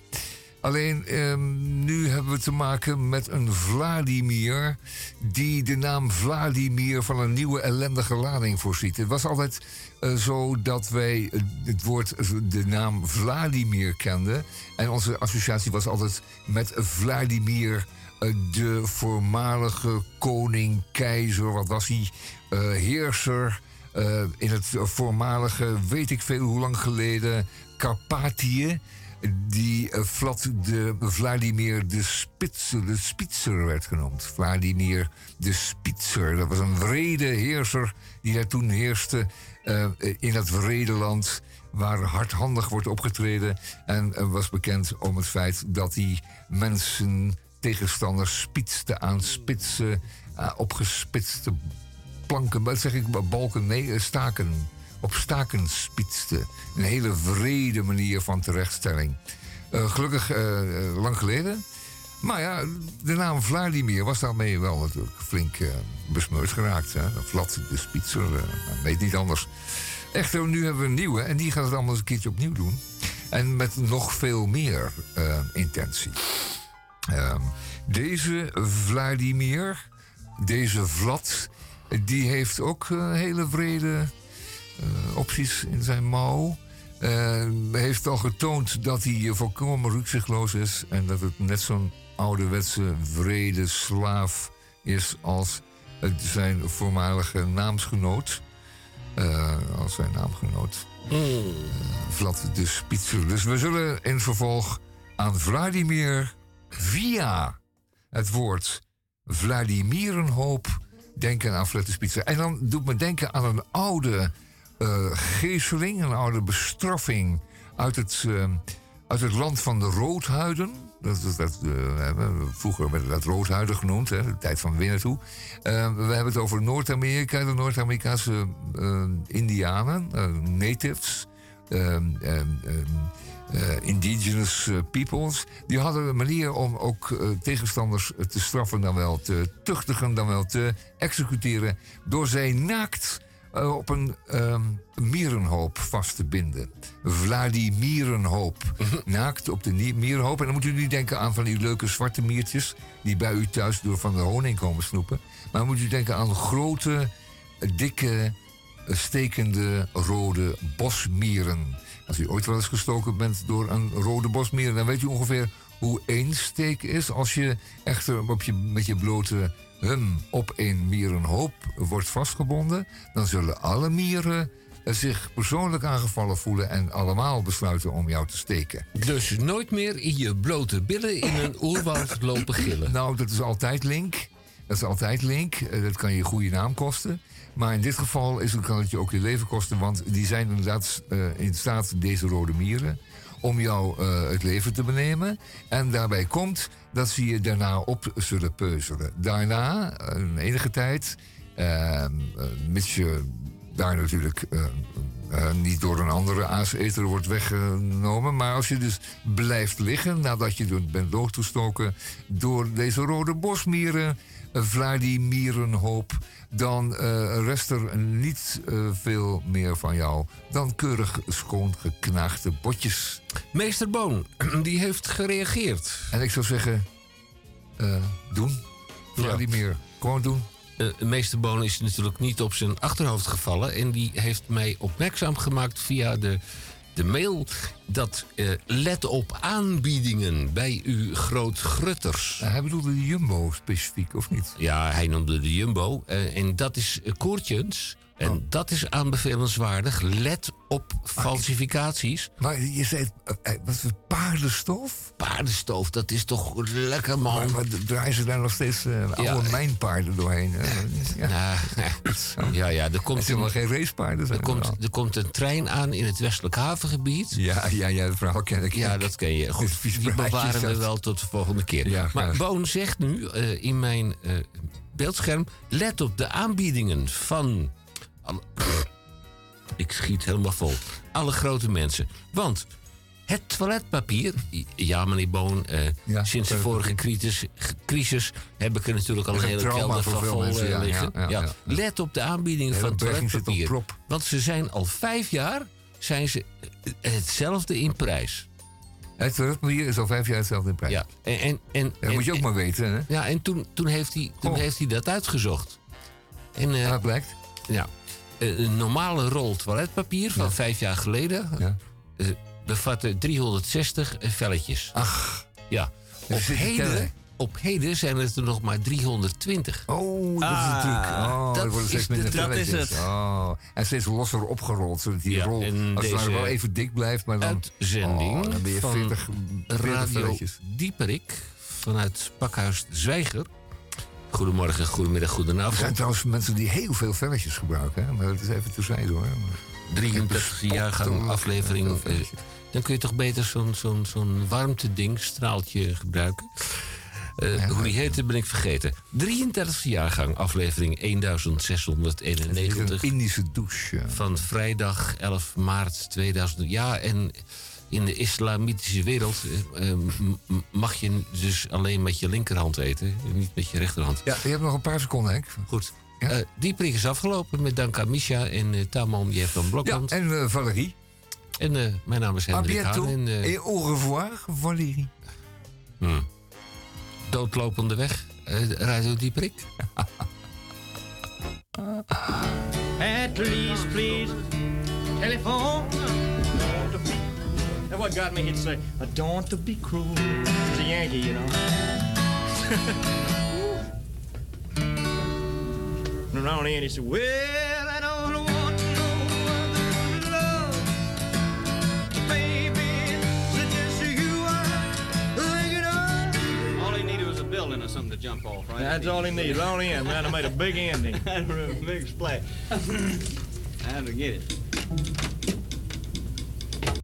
Alleen ehm, nu hebben we te maken met een Vladimir die de naam Vladimir van een nieuwe ellendige lading voorziet. Het was altijd eh, zo dat wij het woord, de naam Vladimir kenden. En onze associatie was altijd met Vladimir, eh, de voormalige koning, keizer, wat was hij, Eh, heerser. in het voormalige, weet ik veel hoe lang geleden, Karpathië die eh, Vlad de Vladimir de Spitzer, de Spitzer werd genoemd. Vladimir de Spitzer. Dat was een wrede heerser die daar toen heerste eh, in dat wrede land waar hardhandig wordt opgetreden. En eh, was bekend om het feit dat hij mensen, tegenstanders, spitste aan spitse, eh, opgespitste planken, wat zeg ik, balken, nee, eh, staken. Op staken. Een hele vrede manier van terechtstelling. Eh, gelukkig eh, eh, lang geleden. Maar ja, de naam Vladimir was daarmee wel natuurlijk flink besmeurd geraakt. Hè? Vlad de Spitzer, eh, weet niet anders. Echter, nu hebben we een nieuwe en die gaat het allemaal eens een keertje opnieuw doen. En met nog veel meer intentie. Ehm, deze Vladimir, deze Vlad, die heeft ook hele vrede opties in zijn mouw. Eh, heeft al getoond dat hij eh, volkomen rukzichtloos is. En dat het net zo'n ouderwetse vrede slaaf is als zijn voormalige naamsgenoot. Eh, als zijn naamgenoot. Eh, Vlad de Spitzer. Dus we zullen in vervolg aan Vladimir via het woord Vladimirenhoop denken aan Vlad de Spitzer. En dan doet me denken aan een oude eh geesteling, een oude bestraffing uit het, eh, het land van de roodhuiden. Dat, dat, eh, vroeger werd dat roodhuiden genoemd, hè, de tijd van. Eh, we hebben het over Noord-Amerika, de Noord-Amerikaanse Indianen, natives. indigenous peoples. Die hadden een manier om ook tegenstanders te straffen, dan wel te tuchtigen, dan wel te executeren. Door zij naakt eh, op een ehm, mierenhoop vast te binden. Vladimierenhoop. naakt op de mierenhoop. En dan moet u niet denken aan van die leuke zwarte miertjes... die bij u thuis door van de honing komen snoepen. Maar dan moet u denken aan grote, dikke, stekende rode bosmieren. Als u ooit wel eens gestoken bent door een rode bosmier... dan weet u ongeveer hoe één steek is... als je echter op je, met je blote hum op een mierenhoop wordt vastgebonden... dan zullen alle mieren zich persoonlijk aangevallen voelen... en allemaal besluiten om jou te steken. Dus nooit meer in je blote billen in een oerwoud lopen gillen. Nou, dat is altijd link. Dat is altijd link. Eh, Dat kan je goede naam kosten. Maar in dit geval is, kan het je ook je leven kosten. Want die zijn inderdaad eh, in staat, deze rode mieren, om jou eh, het leven te benemen. En daarbij komt dat ze je daarna op zullen peuzelen. Daarna, eh, een enige tijd, eh, mits je daar natuurlijk eh, eh, niet door een andere aaseter wordt weggenomen. Maar als je dus blijft liggen nadat je bent doodgestoken door deze rode bosmieren, een Vladimierenhoop, dan eh, rest er niet eh, veel meer van jou dan keurig schoon geknaagde botjes. Meester Boon, die heeft gereageerd. En ik zou zeggen, doen. Vladimir, gewoon doen. Eh, meester Boon is natuurlijk niet op zijn achterhoofd gevallen. En die heeft mij opmerkzaam gemaakt via de, de mail... dat eh, let op aanbiedingen bij uw grootgrutters. hij bedoelde de Jumbo specifiek, of niet? Ja, hij noemde de Jumbo. eh, en dat is Koertjens. En Oh. dat is aanbevelenswaardig. Let op falsificaties. Maar je zei, eh, eh, wat voor paardenstof? Paardenstoof, dat is toch lekker, man. Maar, maar draaien ze daar nog steeds eh, oude mijnpaarden doorheen? Ja. Ja, ja, ja, er komt, wel geen racepaarden. zijn er, komt, er komt een trein aan in het westelijk havengebied. Ja, ja, ja, het verhaal ken ik. Ja, dat ken je. Goed, die bewaren we dat. wel tot de volgende keer. Ja, maar. Boon zegt nu in mijn beeldscherm... let op de aanbiedingen van... alle- ik schiet helemaal vol. Alle grote mensen. Want het toiletpapier... Ja, meneer Boon, eh, Ja, sinds de vorige crisis, crisis... heb ik er natuurlijk al een hele kelder van vol mensen, eh, ja, liggen. ja. Let op de aanbiedingen van toiletpapier. Want ze zijn al vijf jaar zijn ze eh, hetzelfde in prijs. Het toiletpapier is al vijf jaar hetzelfde in prijs. Ja, en, en, en, dat moet je ook maar weten, hè? Ja, en toen, toen, heeft, hij, toen heeft hij dat uitgezocht. En, Dat blijkt. ja, een normale rol toiletpapier van Ja. vijf jaar geleden Ja. eh, bevatte 360 velletjes. Ach, Ja, op heden, tellen. op heden zijn het er nog maar 320. Oh, dat is Ah, truc. Oh, dat er worden steeds is de- minder dat is velletjes. het. Oh, en steeds losser opgerold, zodat die Ja, rol als het wel even dik blijft, maar dan... Uitzending Oh, dan ben je van 40, 40 Radio velletjes. Dieperik vanuit Pakhuis Zwijger. Goedemorgen, goedemiddag, Er goedenavond. zijn trouwens mensen die heel veel velletjes gebruiken, hè? maar dat is even terzijde hoor. 33 jaargang aflevering. eh, dan kun je toch beter zo'n zo'n zo'n warmteding, straaltje gebruiken. Eh, hoe die heette ben ik vergeten. 33 jaargang aflevering Het is 1691 een Indische douche. van vrijdag 11 maart 2000. Ja, en in de islamitische wereld eh, eh, mag je dus alleen met je linkerhand eten, niet met je rechterhand. Ja, je hebt nog een paar seconden, Henk. Goed. Eh, die prik is afgelopen met dank aan Misha en uh, Tamon Jeff van Ja, Blokhand. en eh, Valérie. en eh, mijn naam is Hendrik Haan. En, eh, Et au revoir, Valérie. hmm, doodlopende weg. Uh, Radio die prik. At least, please. Telephone. And what got me, he'd say, I don't want to be cruel. He's a Yankee, you know. and on the end, he said, Well, I don't want no other love. Baby, it's just you of. All he needed was a building or something to jump off, right? That's all he needed. All he had, man. I made a big ending. Had a big splash. I had to get it.